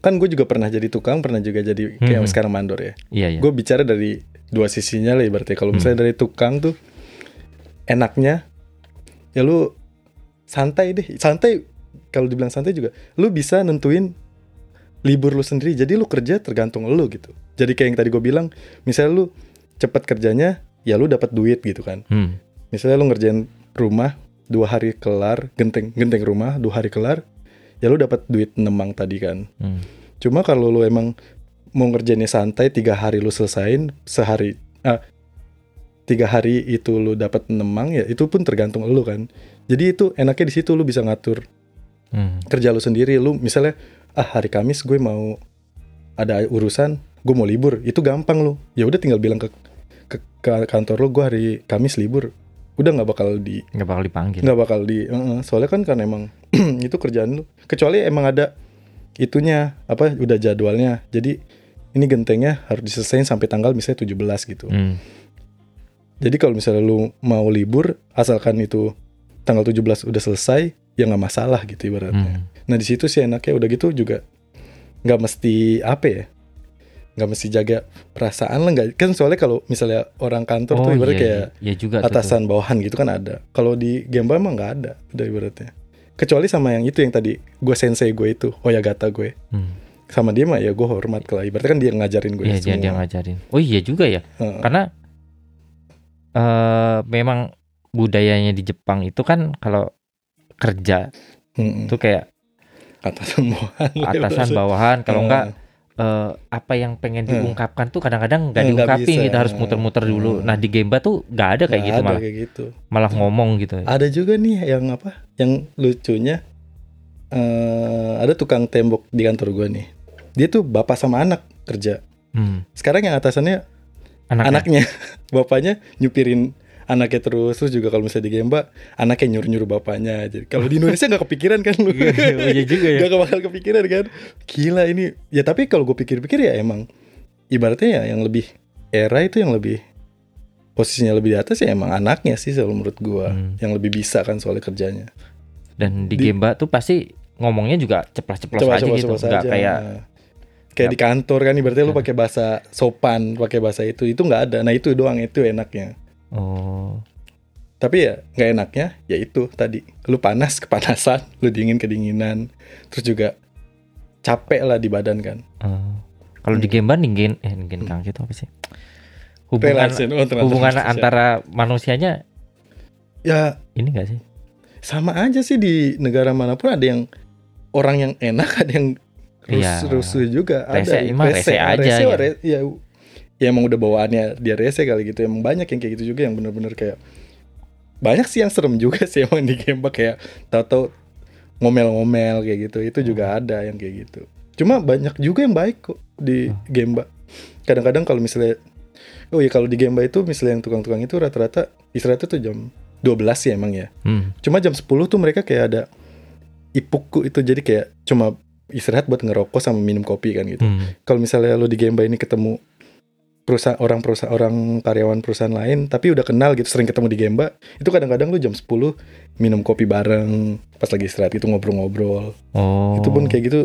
kan gue juga pernah jadi tukang, pernah juga jadi kayak Hmm. sekarang mandor ya. iya ya. Gue bicara dari dua sisinya lah ibaratnya. Kalau Hmm. misalnya dari tukang tuh enaknya ya lu santai deh. Santai kalau dibilang santai juga, lu bisa nentuin libur lu sendiri. Jadi lu kerja tergantung lu gitu. Jadi kayak yang tadi gue bilang, misalnya lu cepat kerjanya, ya lu dapat duit gitu kan. Hmm. Misalnya lu ngerjain rumah dua hari kelar, genteng genteng rumah dua hari kelar, ya lu dapat duit nemang tadi kan. Hmm. Cuma kalau lu emang mau ngerjainnya santai tiga hari lu selesain sehari ah, tiga hari itu lu dapat nemang ya itu pun tergantung lu kan. Jadi itu enaknya di situ lu bisa ngatur Hmm. kerja lu sendiri. Lu misalnya ah hari Kamis gue mau ada urusan, gue mau libur, itu gampang lu. Ya udah tinggal bilang ke ke, ke kantor lu gue hari Kamis libur. Udah nggak bakal di nggak bakal dipanggil. nggak bakal di Heeh, soalnya kan kan emang itu kerjaan lu kecuali emang ada itunya apa udah jadwalnya jadi ini gentengnya harus diselesain sampai tanggal misalnya 17 gitu Hmm. jadi kalau misalnya lu mau libur asalkan itu tanggal 17 udah selesai ya nggak masalah gitu ibaratnya Hmm. nah di situ sih enaknya udah gitu juga nggak mesti apa ya nggak mesti jaga perasaan lah nggak kan soalnya kalau misalnya orang kantor tuh ibaratnya iya, kayak iya. Iya juga tuh, tuh. atasan bawahan gitu kan ada. Kalau di Gemba emang nggak ada udah ibaratnya. Kecuali sama yang itu yang tadi gue sensei gue itu, Oyagata gue. Hmm. Sama dia mah ya gue hormat lah. Ibaratnya kan dia ngajarin gue Iya dia semua. dia ngajarin. Oh iya juga ya. Heeh. Karena eh memang budayanya di Jepang itu kan kalau kerja Mm-mm. itu kayak atasan bawahan. atasan bawahan kalau enggak eh, apa yang pengen Hmm. diungkapkan tuh kadang-kadang nggak Hmm, nggak diungkapin bisa. kita harus muter-muter dulu. Hmm. Nah di Gemba tuh nggak ada kayak Nggak gitu ada malah kayak gitu. malah ngomong gitu. Ada juga nih yang apa? Yang lucunya eh ada tukang tembok di kantor gue nih. Dia tuh bapak sama anak kerja. Hmm. Sekarang yang atasannya Anaknya. anaknya bapaknya nyupirin anaknya terus terus juga kalau misalnya di Gemba anaknya nyuruh nyuruh bapaknya. Jadi kalau di Indonesia nggak kepikiran kan lu? Iya juga ya. nggak bakal kepikiran kan? Gila ini. Ya tapi kalau gue pikir-pikir ya emang ibaratnya ya yang lebih era itu yang lebih posisinya lebih di atas ya emang anaknya sih kalau menurut gue Hmm. yang lebih bisa kan soalnya kerjanya. Dan di, Di- Gemba tuh pasti ngomongnya juga ceplas-ceplos aja coba gitu. Nggak kayak kayak di kantor kan ibaratnya lu Ya. pakai bahasa sopan pakai bahasa itu itu nggak ada. Nah itu doang itu enaknya oh Tapi ya nggak enaknya ya itu tadi lu panas kepanasan, lu dingin kedinginan, terus juga capek lah di badan kan. eh. kalau di Hmm. Gemba ninggin eh ninggin kang itu apa sih? Hubungan Relasi, oh, hubungan relasi. antara manusianya ya ini gak sih? sama aja sih di negara mana pun ada yang orang yang enak, ada yang Iya. rus rusuh juga, Rese, ada emang rese aja rese, ya. re- ya. Ya emang udah bawaannya dia rese kali gitu. Emang banyak yang kayak gitu juga yang bener-bener kayak banyak sih yang serem juga sih emang di Gemba kayak tahu-tahu ngomel-ngomel kayak gitu. Itu juga ada yang kayak gitu. Cuma banyak juga yang baik kok di Hmm. Gemba. Kadang-kadang kalau misalnya Oh iya kalau di Gemba itu misalnya yang tukang-tukang itu rata-rata istirahatnya tuh jam 12 sih emang ya. Hmm. Cuma jam 10 tuh mereka kayak ada ipuku itu jadi kayak cuma istirahat buat ngerokok sama minum kopi kan gitu. Hmm. Kalau misalnya lo di Gemba ini ketemu perusahaan orang perusahaan orang karyawan perusahaan lain tapi udah kenal gitu sering ketemu di Gemba itu kadang-kadang lu jam 10 minum kopi bareng pas lagi istirahat itu ngobrol-ngobrol Oh. itu pun kayak gitu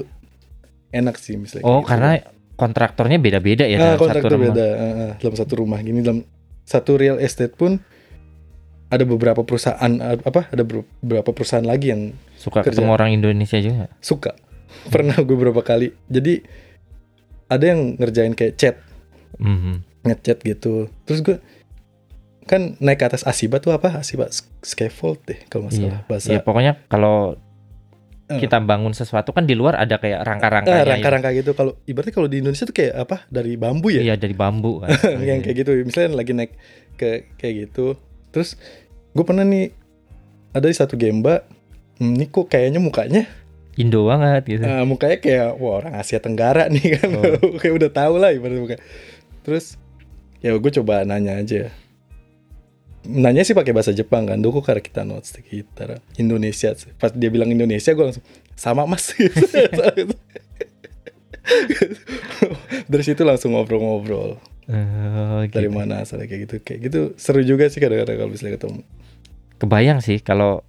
enak sih misalnya Oh, gitu. karena kontraktornya beda-beda ya ah, dalam kontrak satu rumah. beda ah, ah, dalam satu rumah gini dalam satu real estate pun ada beberapa perusahaan ah, apa ada beberapa perusahaan lagi yang Suka Kerja. ketemu orang Indonesia juga. suka pernah gue beberapa kali jadi ada yang ngerjain kayak chat Mhm. ngechat gitu terus gue kan naik ke atas asiba tuh apa asiba S- scaffold deh kalau nggak salah Iya. bahasa Ya pokoknya kalau Eh. kita bangun sesuatu kan di luar ada kayak Ah, rangka-rangkanya. rangka-rangka gitu kalau ibaratnya kalau di Indonesia tuh kayak apa dari bambu ya Iya dari bambu kan. yang kayak gitu misalnya lagi naik ke kayak gitu terus gue pernah nih ada di satu gemba ini kok kayaknya mukanya Indo banget gitu. ah, mukanya kayak wah orang Asia Tenggara nih kan Oh. kayak udah tahu lah ibaratnya muka terus ya gue coba nanya aja. Nanya sih pakai bahasa Jepang kan doko kara kita notes kita Indonesia. Pas dia bilang Indonesia gue langsung sama mas. Dari situ langsung ngobrol-ngobrol. Dari gitu. mana asalnya kayak gitu. Kayak gitu seru juga sih kadang-kadang kalau misalnya ketemu. Kebayang sih kalau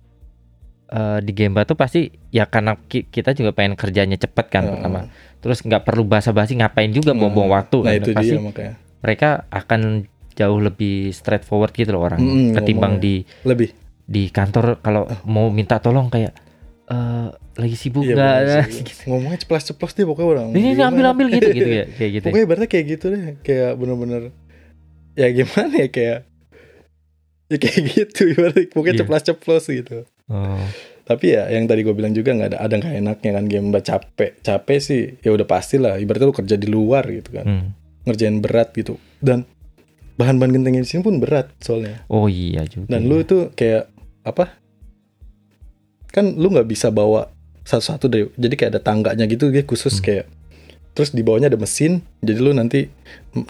eh, di Gemba tuh pasti ya karena ki- kita juga pengen kerjanya cepet kan Heeh. pertama. Terus nggak perlu basa-basi ngapain juga buang-buang waktu nah kan. itu pasti dia makanya mereka akan jauh lebih straightforward gitu loh orang Mm-mm, ketimbang ngomongnya. di lebih di kantor kalau mau minta tolong kayak eh lagi sibuk Iya, sih. gitu. ngomongnya ceplas-ceplos dia pokoknya orang ini, ini Gimana? ambil ambil gitu gitu ya kayak gitu ya. pokoknya ibaratnya kayak gitu deh kayak bener-bener ya gimana ya kayak ya kayak gitu ibaratnya pokoknya Iya. ceplas-ceplos gitu Oh, tapi ya yang tadi gue bilang juga nggak ada ada nggak enaknya kan game mbak capek. Capek sih ya udah pasti lah ibaratnya lu kerja di luar gitu kan. Hmm. ngerjain berat gitu. Dan bahan-bahan gentengnya di sini pun berat soalnya. Oh iya juga dan lu itu kayak apa? Kan lu nggak bisa bawa satu-satu deh. Jadi kayak ada tangganya gitu dia khusus Hmm. kayak terus di bawahnya ada mesin jadi lu nanti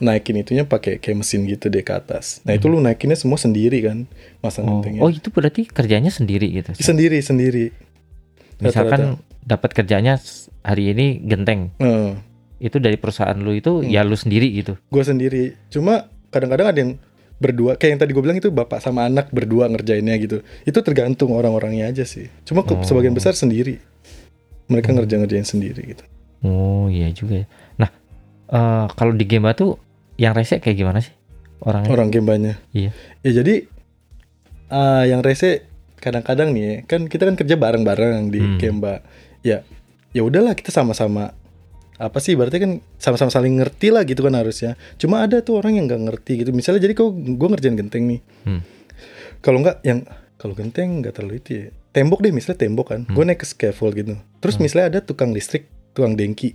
naikin itunya pakai kayak mesin gitu deh ke atas. Nah itu lu naikinnya semua sendiri kan masang Hmm. oh, gentengnya oh itu berarti kerjanya sendiri gitu sendiri sendiri. Misalkan dapat kerjanya hari ini genteng. Heeh. itu dari perusahaan lu itu Hmm. ya lu sendiri gitu? Gue sendiri. Cuma kadang-kadang ada yang berdua kayak yang tadi gue bilang itu bapak sama anak berdua ngerjainnya gitu. Itu tergantung orang-orangnya aja sih. Cuma Oh. sebagian besar sendiri. Mereka Hmm. ngerjain ngerjain sendiri gitu oh iya juga ya. Nah eh, kalau di Gemba tuh yang rese kayak gimana sih orangnya? Orang gembanya? Iya. ya jadi ah, yang rese kadang-kadang nih kan kita kan kerja bareng-bareng di Hmm. Gemba. Ya ya udahlah kita sama-sama apa sih berarti kan sama-sama saling ngerti lah gitu kan harusnya. Cuma ada tuh orang yang nggak ngerti gitu. Misalnya jadi kok gue ngerjain genteng nih. Hmm. kalau nggak yang kalau genteng nggak terlalu itu ya tembok deh misalnya tembok kan. Gue naik ke scaffold gitu. Terus Hmm. misalnya ada tukang listrik tukang dengki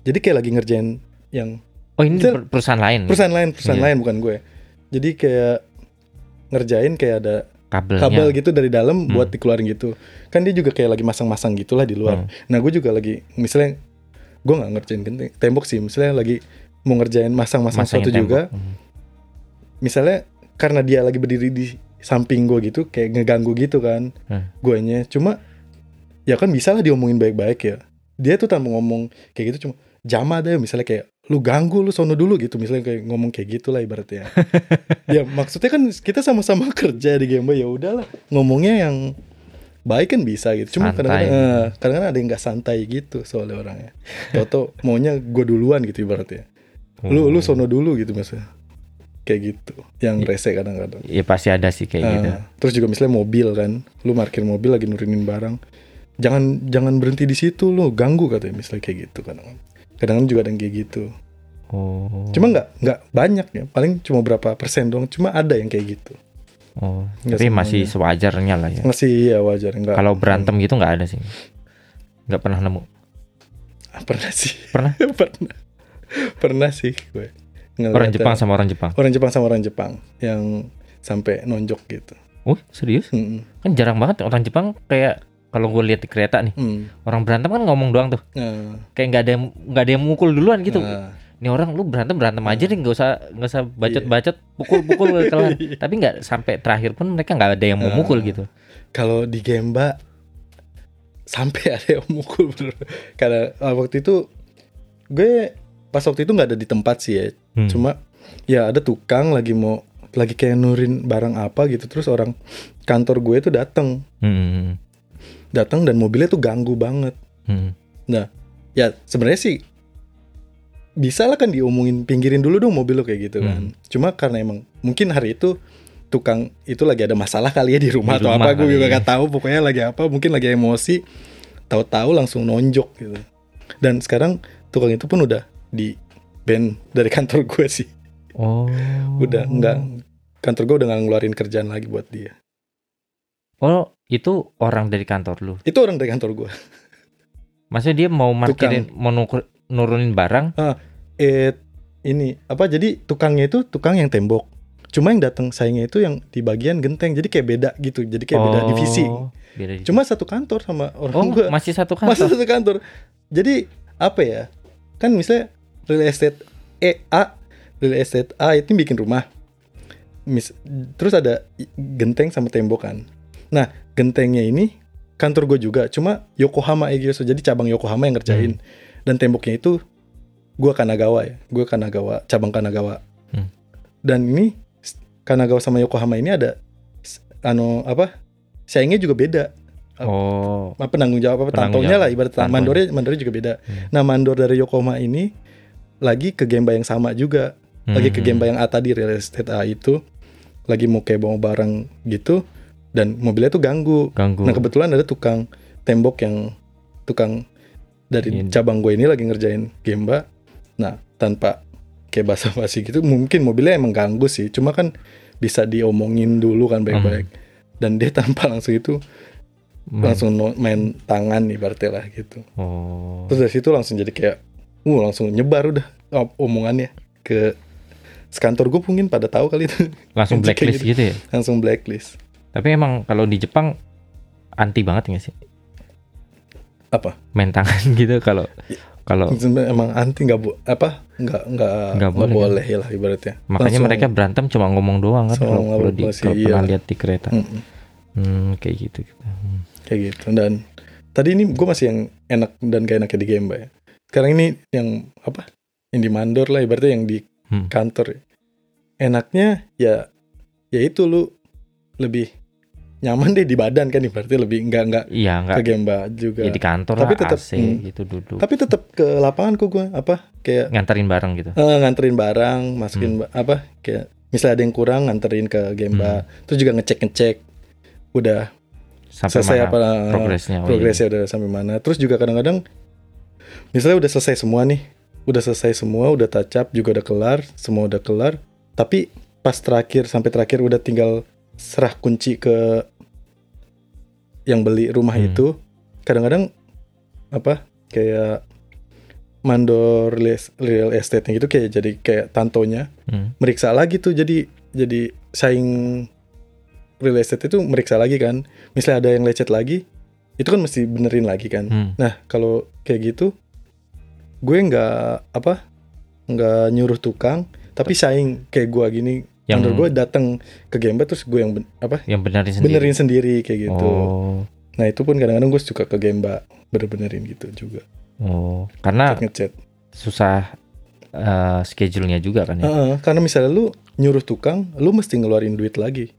jadi kayak lagi ngerjain yang oh ini Misal- per- perusahaan lain perusahaan lain perusahaan Iya. lain bukan gue jadi kayak ngerjain kayak ada kabelnya kabel gitu dari dalam Hmm. buat dikeluarin gitu kan dia juga kayak lagi masang-masang gitulah di luar Hmm. nah gue juga lagi misalnya gue nggak ngerjain tembok sih misalnya lagi mau ngerjain masang-masang sesuatu tembok. juga Hmm. misalnya karena dia lagi berdiri di samping gue gitu kayak ngeganggu gitu kan Hmm. guanya cuma ya kan bisa lah diomongin baik-baik ya dia tuh tanpa ngomong kayak gitu cuma jama deh misalnya kayak lu ganggu lu sono dulu gitu misalnya kayak ngomong kayak gitu lah ibaratnya. Ya maksudnya kan kita sama-sama kerja di game Boy, ya udahlah ngomongnya yang baik kan bisa gitu. Cuma kadang-kadang eh, kadang-kadang ada yang nggak santai gitu soalnya orangnya. Toto maunya gue duluan gitu ibaratnya. Lu lu Oh. sono dulu gitu maksudnya kayak gitu yang Iya. rese kadang-kadang. Ya pasti ada sih kayak Ah, gitu. Terus juga misalnya mobil kan, lu parkir mobil lagi nurunin barang, jangan jangan berhenti di situ, lu ganggu katanya misalnya kayak gitu kadang. Kadang juga ada yang kayak gitu. oh Cuma nggak nggak banyak ya, paling cuma berapa persen doang. Cuma ada yang kayak gitu. oh tapi semuanya. masih sewajarnya lah ya Masih ya wajar nggak. kalau berantem gitu nggak ada sih nggak pernah nemu Ah, pernah sih, pernah pernah, pernah sih gue. Ngeliat orang Jepang sama orang Jepang orang Jepang sama orang Jepang yang sampai nonjok gitu. oh serius Hmm, kan jarang banget orang Jepang kayak kalau gue lihat di kereta nih hmm. orang berantem kan ngomong doang tuh. Nah, kayak nggak ada yang nggak ada yang mukul duluan gitu. Nah, ini orang lu berantem berantem aja deh nggak usah nggak usah bacot Iya. bacot pukul pukul kelar tapi nggak sampai terakhir pun mereka nggak ada yang mau mukul gitu. Kalau di Gemba sampai ada yang mukul bener. karena ah, waktu itu gue pas waktu itu nggak ada di tempat sih ya. Hmm. cuma ya ada tukang lagi mau lagi kayak nurin barang apa gitu. Terus orang kantor gue tuh datang Hmm. Datang dan mobilnya tuh ganggu banget Hmm. ya sebenarnya sih bisa lah kan diomongin pinggirin dulu dong mobil lo kayak gitu kan cuma karena emang mungkin hari itu tukang itu lagi ada masalah kali ya di rumah Di atau rumah apa gue juga ya. gak tahu pokoknya lagi apa mungkin lagi emosi tahu-tahu langsung nonjok gitu dan sekarang tukang itu pun udah di ban dari kantor gue sih Oh. udah enggak kantor gue udah nggak ngeluarin kerjaan lagi buat dia Oh, itu orang dari kantor lu. itu orang dari kantor gue Maksudnya dia mau markirin, mau nukur- nurunin barang. eh ini apa jadi tukangnya itu tukang yang tembok cuma yang datang sayangnya itu yang di bagian genteng jadi kayak beda gitu jadi kayak beda Oh, divisi Beda divisi. cuma satu kantor sama orang oh, gua masih satu masih kantor. satu kantor jadi apa ya kan misalnya real estate E A real estate A itu bikin rumah mis, terus ada genteng sama tembok kan. Nah, gentengnya ini kantor gue juga, cuma Yokohama Egyoso, jadi cabang Yokohama yang ngerjain. Dan temboknya itu gue Kanagawa ya, gue Kanagawa, cabang Kanagawa. Hmm. Dan ini Kanagawa sama Yokohama ini ada anu apa? Saingnya juga beda. Oh, Apa penanggung jawab apa Penanggung tantonya jawab. lah ibarat Tantonya. mandornya mandornya juga beda. Hmm. Nah, mandor dari Yokohama ini lagi ke Gemba yang sama juga lagi ke hmm, Gemba yang A tadi real estate A itu lagi mau kayak bawa barang gitu dan mobilnya tuh ganggu. ganggu. Nah kebetulan ada tukang tembok yang tukang dari Ini. cabang gue ini lagi ngerjain Gemba. Nah tanpa kayak basa-basi gitu mungkin mobilnya emang ganggu sih. Cuma kan bisa diomongin dulu kan baik-baik. Dan dia tanpa langsung itu Main. langsung no- main tangan nih berarti lah gitu. Oh. Terus dari situ langsung jadi kayak, uh langsung nyebar udah omongannya ke sekantor gue mungkin pada tahu kali itu Langsung blacklist gitu. gitu ya. langsung blacklist. Tapi emang kalau di Jepang anti banget nggak sih Apa? main tangan gitu kalau kalau Emang anti nggak bu apa nggak nggak Nggak boleh, boleh, ya lah ibaratnya. makanya Langsung, mereka berantem cuma ngomong doang kan kalau kalau di kalau pernah iya. lihat di kereta. Mm-mm, Hmm, kayak gitu. gitu. Hmm. kayak gitu dan tadi ini gue masih yang enak dan gak enaknya di Gemba ya. Sekarang ini yang apa? Yang di mandor lah ibaratnya yang di Hmm. kantor. Enaknya ya ya itu lu lebih nyaman deh di badan kan ibaratnya lebih nggak nggak Iya ke nggak Gemba juga. ya di kantor Tapi lah tetap, AC hmm. gitu duduk Tapi tetap ke lapangan kok gue apa kayak nganterin barang gitu. eh, nganterin barang, masukin ba- apa kayak misalnya ada yang kurang nganterin ke Gemba, terus juga ngecek-ngecek udah Sampai selesai mana apa eh, progresnya? Oh, iya. progresnya udah sampai mana. Terus juga kadang-kadang misalnya udah selesai semua nih, udah selesai semua, udah touch up juga udah kelar, semua udah kelar, tapi pas terakhir sampai terakhir udah tinggal serah kunci ke yang beli rumah Hmm. itu, kadang-kadang apa kayak mandor real- real estate gitu kayak jadi kayak tantonya Hmm. meriksa lagi tuh jadi jadi saing real estate itu meriksa lagi kan misalnya ada yang lecet lagi itu kan mesti benerin lagi kan Hmm. nah kalau kayak gitu gue nggak apa nggak nyuruh tukang tapi saing kayak gue gini Yang- yang gue datang ke Gemba terus gue yang ben- apa Yang benerin sendiri. benerin sendiri kayak gitu Oh. nah itu pun kadang-kadang gue suka ke Gemba bener-benerin gitu juga Oh, karena ngecat susah eh, schedule-nya juga kan ya. Heeh, karena misalnya lu nyuruh tukang lu mesti ngeluarin duit lagi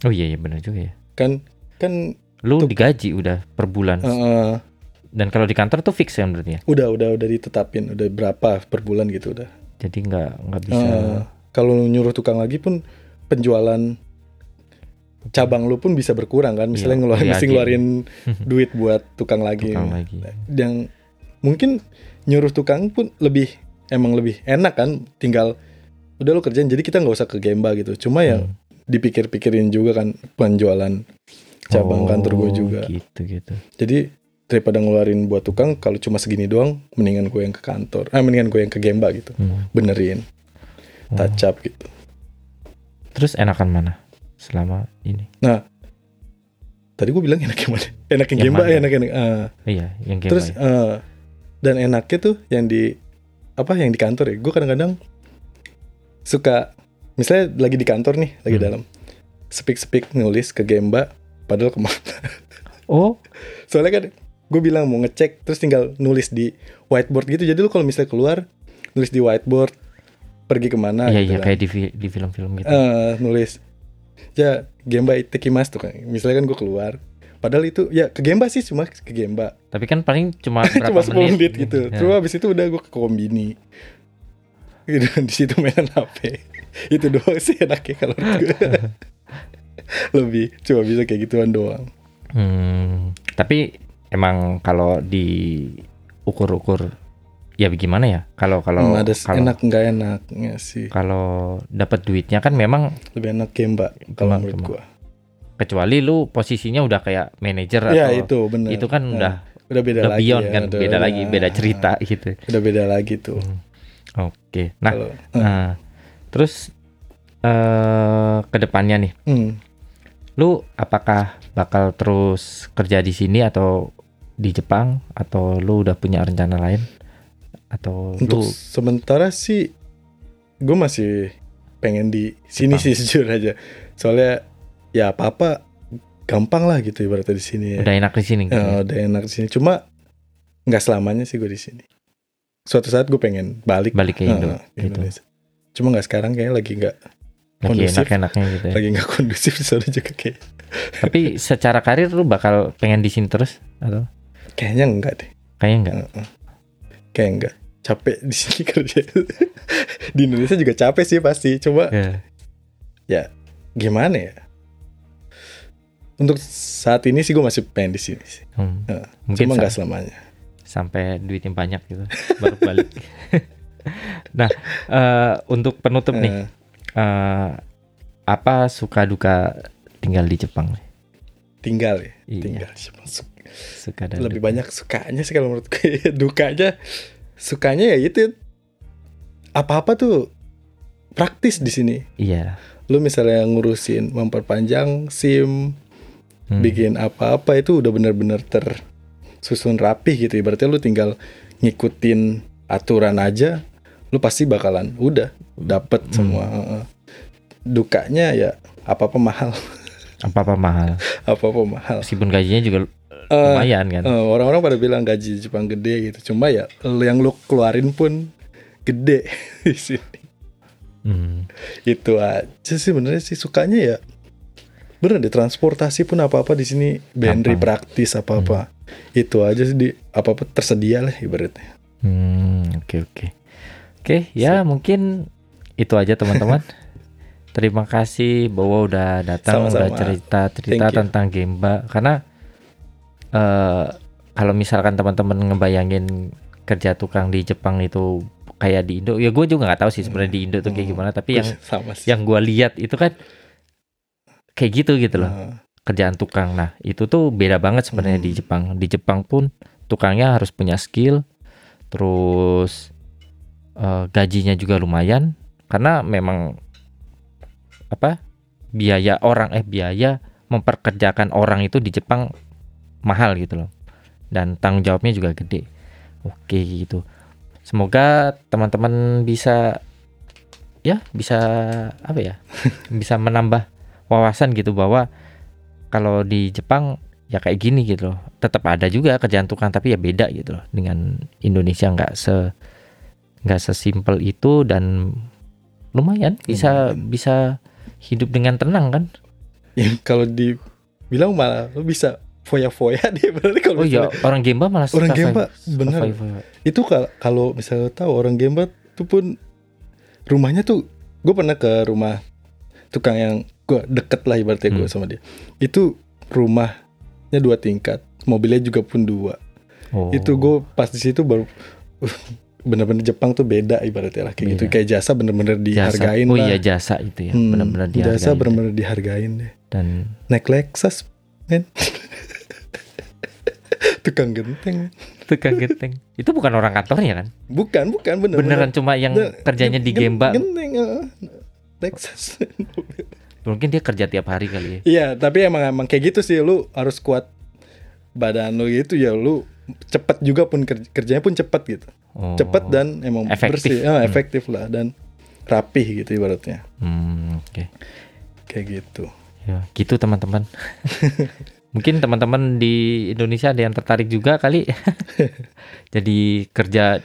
Oh iya iya benar juga ya. kan kan Lu Tuh. digaji udah per bulan. heeh, Dan kalau di kantor tuh fix ya berarti ya. udah udah udah ditetapin udah berapa per bulan gitu udah Jadi nggak nggak bisa. Eh, kalau nyuruh tukang lagi pun penjualan cabang lu pun bisa berkurang kan misalnya Iya, ngeluarin iya, mesti iya. ngeluarin duit buat tukang lagi tukang lagi. yang mungkin nyuruh tukang pun lebih emang lebih enak kan tinggal udah lu kerjain jadi kita nggak usah ke Gemba gitu cuma ya Hmm. dipikir-pikirin juga kan penjualan cabang Oh, kantor gue juga Gitu gitu. jadi daripada ngeluarin buat tukang kalau cuma segini doang mendingan gue yang ke kantor ah mendingan gue yang ke Gemba gitu Hmm. benerin. Touch up gitu Terus enakan mana selama ini? tadi gue bilang enak yang mana enak yang Yang Gemba mana? enak enak ah. Iya, yang game terus eh, dan enaknya tuh yang di apa yang di kantor ya gue kadang-kadang suka misalnya lagi di kantor nih lagi Hmm. dalam speak speak nulis ke Gemba padahal ke mana Oh, soalnya kan gue bilang mau ngecek terus tinggal nulis di whiteboard gitu jadi lu kalau misalnya keluar nulis di whiteboard pergi ke mana iya gitu iya kan. kayak di fi- di film-film gitu. Eh, nulis. Ya Gemba itekimas tuh kan. Misalnya kan gue keluar. Padahal itu ya ke Gemba sih cuma ke Gemba. Tapi kan paling cuma berapa cuma 10 menit, menit, gitu. Ya. terus habis itu udah gue ke kombini. Gitu di situ mainan HP itu doang sih enaknya kalau gue lebih cuma bisa kayak gituan doang. Hmm, tapi emang kalau di ukur-ukur ya bagaimana ya? Kalau kalau Hmm, ada kalau enak nggak enaknya sih. Kalau dapat duitnya kan memang lebih enak Gemba kalau Gemba, menurut gue kecuali lu posisinya udah kayak manajer ya atau itu benar. itu kan Nah, udah udah beda udah lagi beyond ya, kan udah- beda lagi nah, beda cerita gitu. udah beda lagi tuh. Oke. Nah, Kalau- nah, terus eh ke depannya nih, hmm. lu apakah bakal terus kerja di sini atau di Jepang atau lu udah punya rencana lain atau Untuk lu sementara sih gue masih pengen di sini Jepang. sih jujur aja soalnya ya apa apa gampang lah gitu ibaratnya di sini ya Udah enak di sini. Ya, udah enak di sini cuma nggak selamanya sih gue di sini suatu saat gue pengen balik Balik ke Indo. Heeh, ke gitu. Indonesia cuma nggak sekarang kayaknya lagi nggak Lagi kondusif. enak-enaknya gitu. ya. lagi nggak kondusif di sana juga kayak Tapi secara karir lu bakal pengen di sini terus atau kayaknya enggak deh kayaknya enggak? Heeh. Kayak enggak capek di sini kerja di Indonesia juga capek sih pasti cuma Ya. gimana ya untuk saat ini sih gue masih pengen di sini sih Hmm. Heeh. Mungkin cuma nggak selamanya sampai duitnya banyak gitu baru balik. nah, eh, untuk penutup nih Heeh. eh, apa suka duka tinggal di Jepang? tinggal ya Iya. tinggal Cuma su- Suka dan lebih duka. banyak sukanya sih kalau menurut gue dukanya sukanya ya itu apa-apa tuh praktis di sini Iya. lu misalnya ngurusin memperpanjang SIM Hmm. bikin apa-apa itu udah bener-bener tersusun rapih gitu ibaratnya lu tinggal ngikutin aturan aja lu pasti bakalan udah dapet Hmm. semua dukanya ya apa-apa mahal Apa-apa mahal. apa-apa mahal Meskipun gajinya juga Eh, lumayan kan. eh, orang-orang pada bilang gaji Jepang gede gitu cuma ya yang lu keluarin pun gede di sini Hmm. itu aja sih sebenarnya sih sukanya ya bener deh transportasi pun apa apa di sini bandri Gampang. praktis apa apa itu aja sih di apa apa tersedia lah ibaratnya Hmm, oke oke. Oke, ya mungkin itu aja teman-teman. Terima kasih Bowo udah datang udah Sama-sama. cerita-cerita Thank you. tentang Gemba karena eh kalau misalkan teman-teman ngebayangin kerja tukang di Jepang itu kayak di Indo, ya gue juga nggak tahu sih sebenarnya di Indo tuh kayak Hmm. gimana. Tapi yang sama sih yang gue lihat itu kan kayak gitu gitu loh Nah, kerjaan tukang. Nah, itu tuh beda banget sebenarnya Hmm. di Jepang. Di Jepang pun tukangnya harus punya skill, terus eh, gajinya juga lumayan karena memang apa biaya orang eh biaya memperkerjakan orang itu di Jepang mahal gitu loh. Dan tanggung jawabnya juga gede. Oke gitu. Semoga teman-teman bisa ya bisa apa ya? bisa menambah wawasan gitu bahwa kalau di Jepang ya kayak gini gitu loh. Tetap ada juga kerjaan tukang tapi ya beda gitu loh dengan Indonesia nggak se nggak sesimpel itu dan lumayan bisa bisa hidup dengan tenang kan. ya, kalau dibilang malah lu bisa foya-foya deh berarti kalau Oh iya orang Gemba malah Orang Gemba, foya-foya. itu kal- kalau misalnya tahu orang Gemba tuh pun rumahnya tuh gue pernah ke rumah tukang yang gue deket lah ibaratnya gue Hmm. sama dia. Itu rumahnya dua tingkat mobilnya juga pun dua. Oh. itu gue pas di situ baru uh, bener-bener Jepang tuh beda ibaratnya lah kayak gitu. Kayak jasa bener-bener Jasa- dihargain Oh lah. iya jasa itu ya Hmm, benar-benar dihargai. jasa bener-bener dihargain deh. Dan naik Lexus men tukang genteng tukang genteng itu bukan orang kantornya kan? bukan bukan bener Beneran cuma yang Bener- kerjanya di Gemba. genteng eh. Lexus Mungkin dia kerja tiap hari kali ya. Iya, tapi emang emang kayak gitu sih lu harus kuat badan lu gitu ya lu cepet juga pun ker- kerjanya pun cepet gitu. Oh. Cepet dan emang Efektif. bersih, Ah, Hmm. efektif lah dan rapih gitu ibaratnya. Hmm, oke. Kayak gitu. Ya, gitu teman-teman. Mungkin teman-teman di Indonesia ada yang tertarik juga kali. Jadi kerja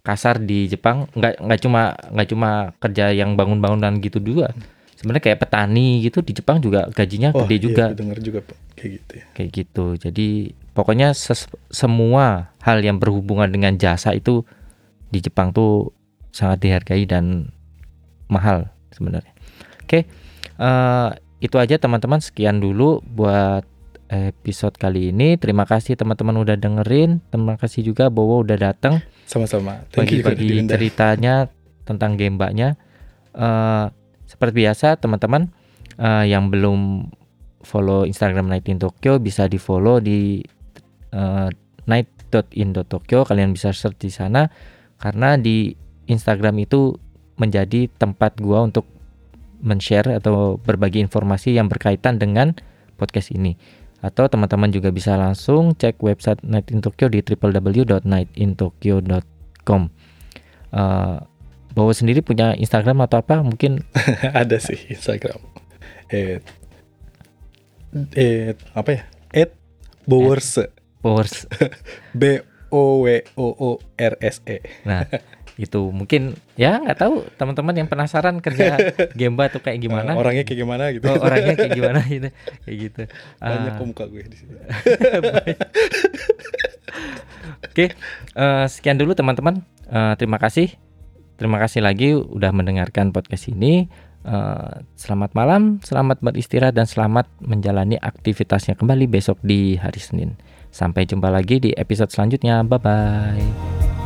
kasar di Jepang nggak nggak cuma nggak cuma kerja yang bangun-bangunan gitu juga. Sebenarnya kayak petani gitu di Jepang juga gajinya Oh, gede iya, juga gue denger juga Pak. kayak gitu ya. kayak gitu. Jadi pokoknya ses- semua hal yang berhubungan dengan jasa itu di Jepang tuh sangat dihargai dan mahal sebenarnya. Oke, eh, itu aja teman-teman. Sekian dulu buat episode kali ini. Terima kasih teman-teman udah dengerin. Terima kasih juga Bowo udah datang Sama-sama. Thank you juga bagi-bagi ceritanya tentang gembaknya. Eh seperti biasa teman-teman eh, yang belum follow Instagram Night in Tokyo bisa di follow di eh, night.in.tokyo kalian bisa search di sana karena di Instagram itu menjadi tempat gua untuk men-share atau berbagi informasi yang berkaitan dengan podcast ini atau teman-teman juga bisa langsung cek website Night in Tokyo di www.nightintokyo.com. Eh, Bowo sendiri punya Instagram atau apa? Mungkin ada sih Instagram. Eh eh apa ya? At Bowerse. Powers B O W O O R S E. Nah itu mungkin ya nggak tahu teman-teman yang penasaran kerja Gemba tuh kayak gimana Nah, orangnya kayak gimana gitu Oh, orangnya kayak gimana gitu kayak gitu banyak Ah, muka gue di sini Oke, eh, sekian dulu teman-teman. Eh, terima kasih, terima kasih lagi udah mendengarkan podcast ini. Eh, selamat malam, selamat beristirahat dan selamat menjalani aktivitasnya kembali besok di hari Senin. Sampai jumpa lagi di episode selanjutnya. Bye bye.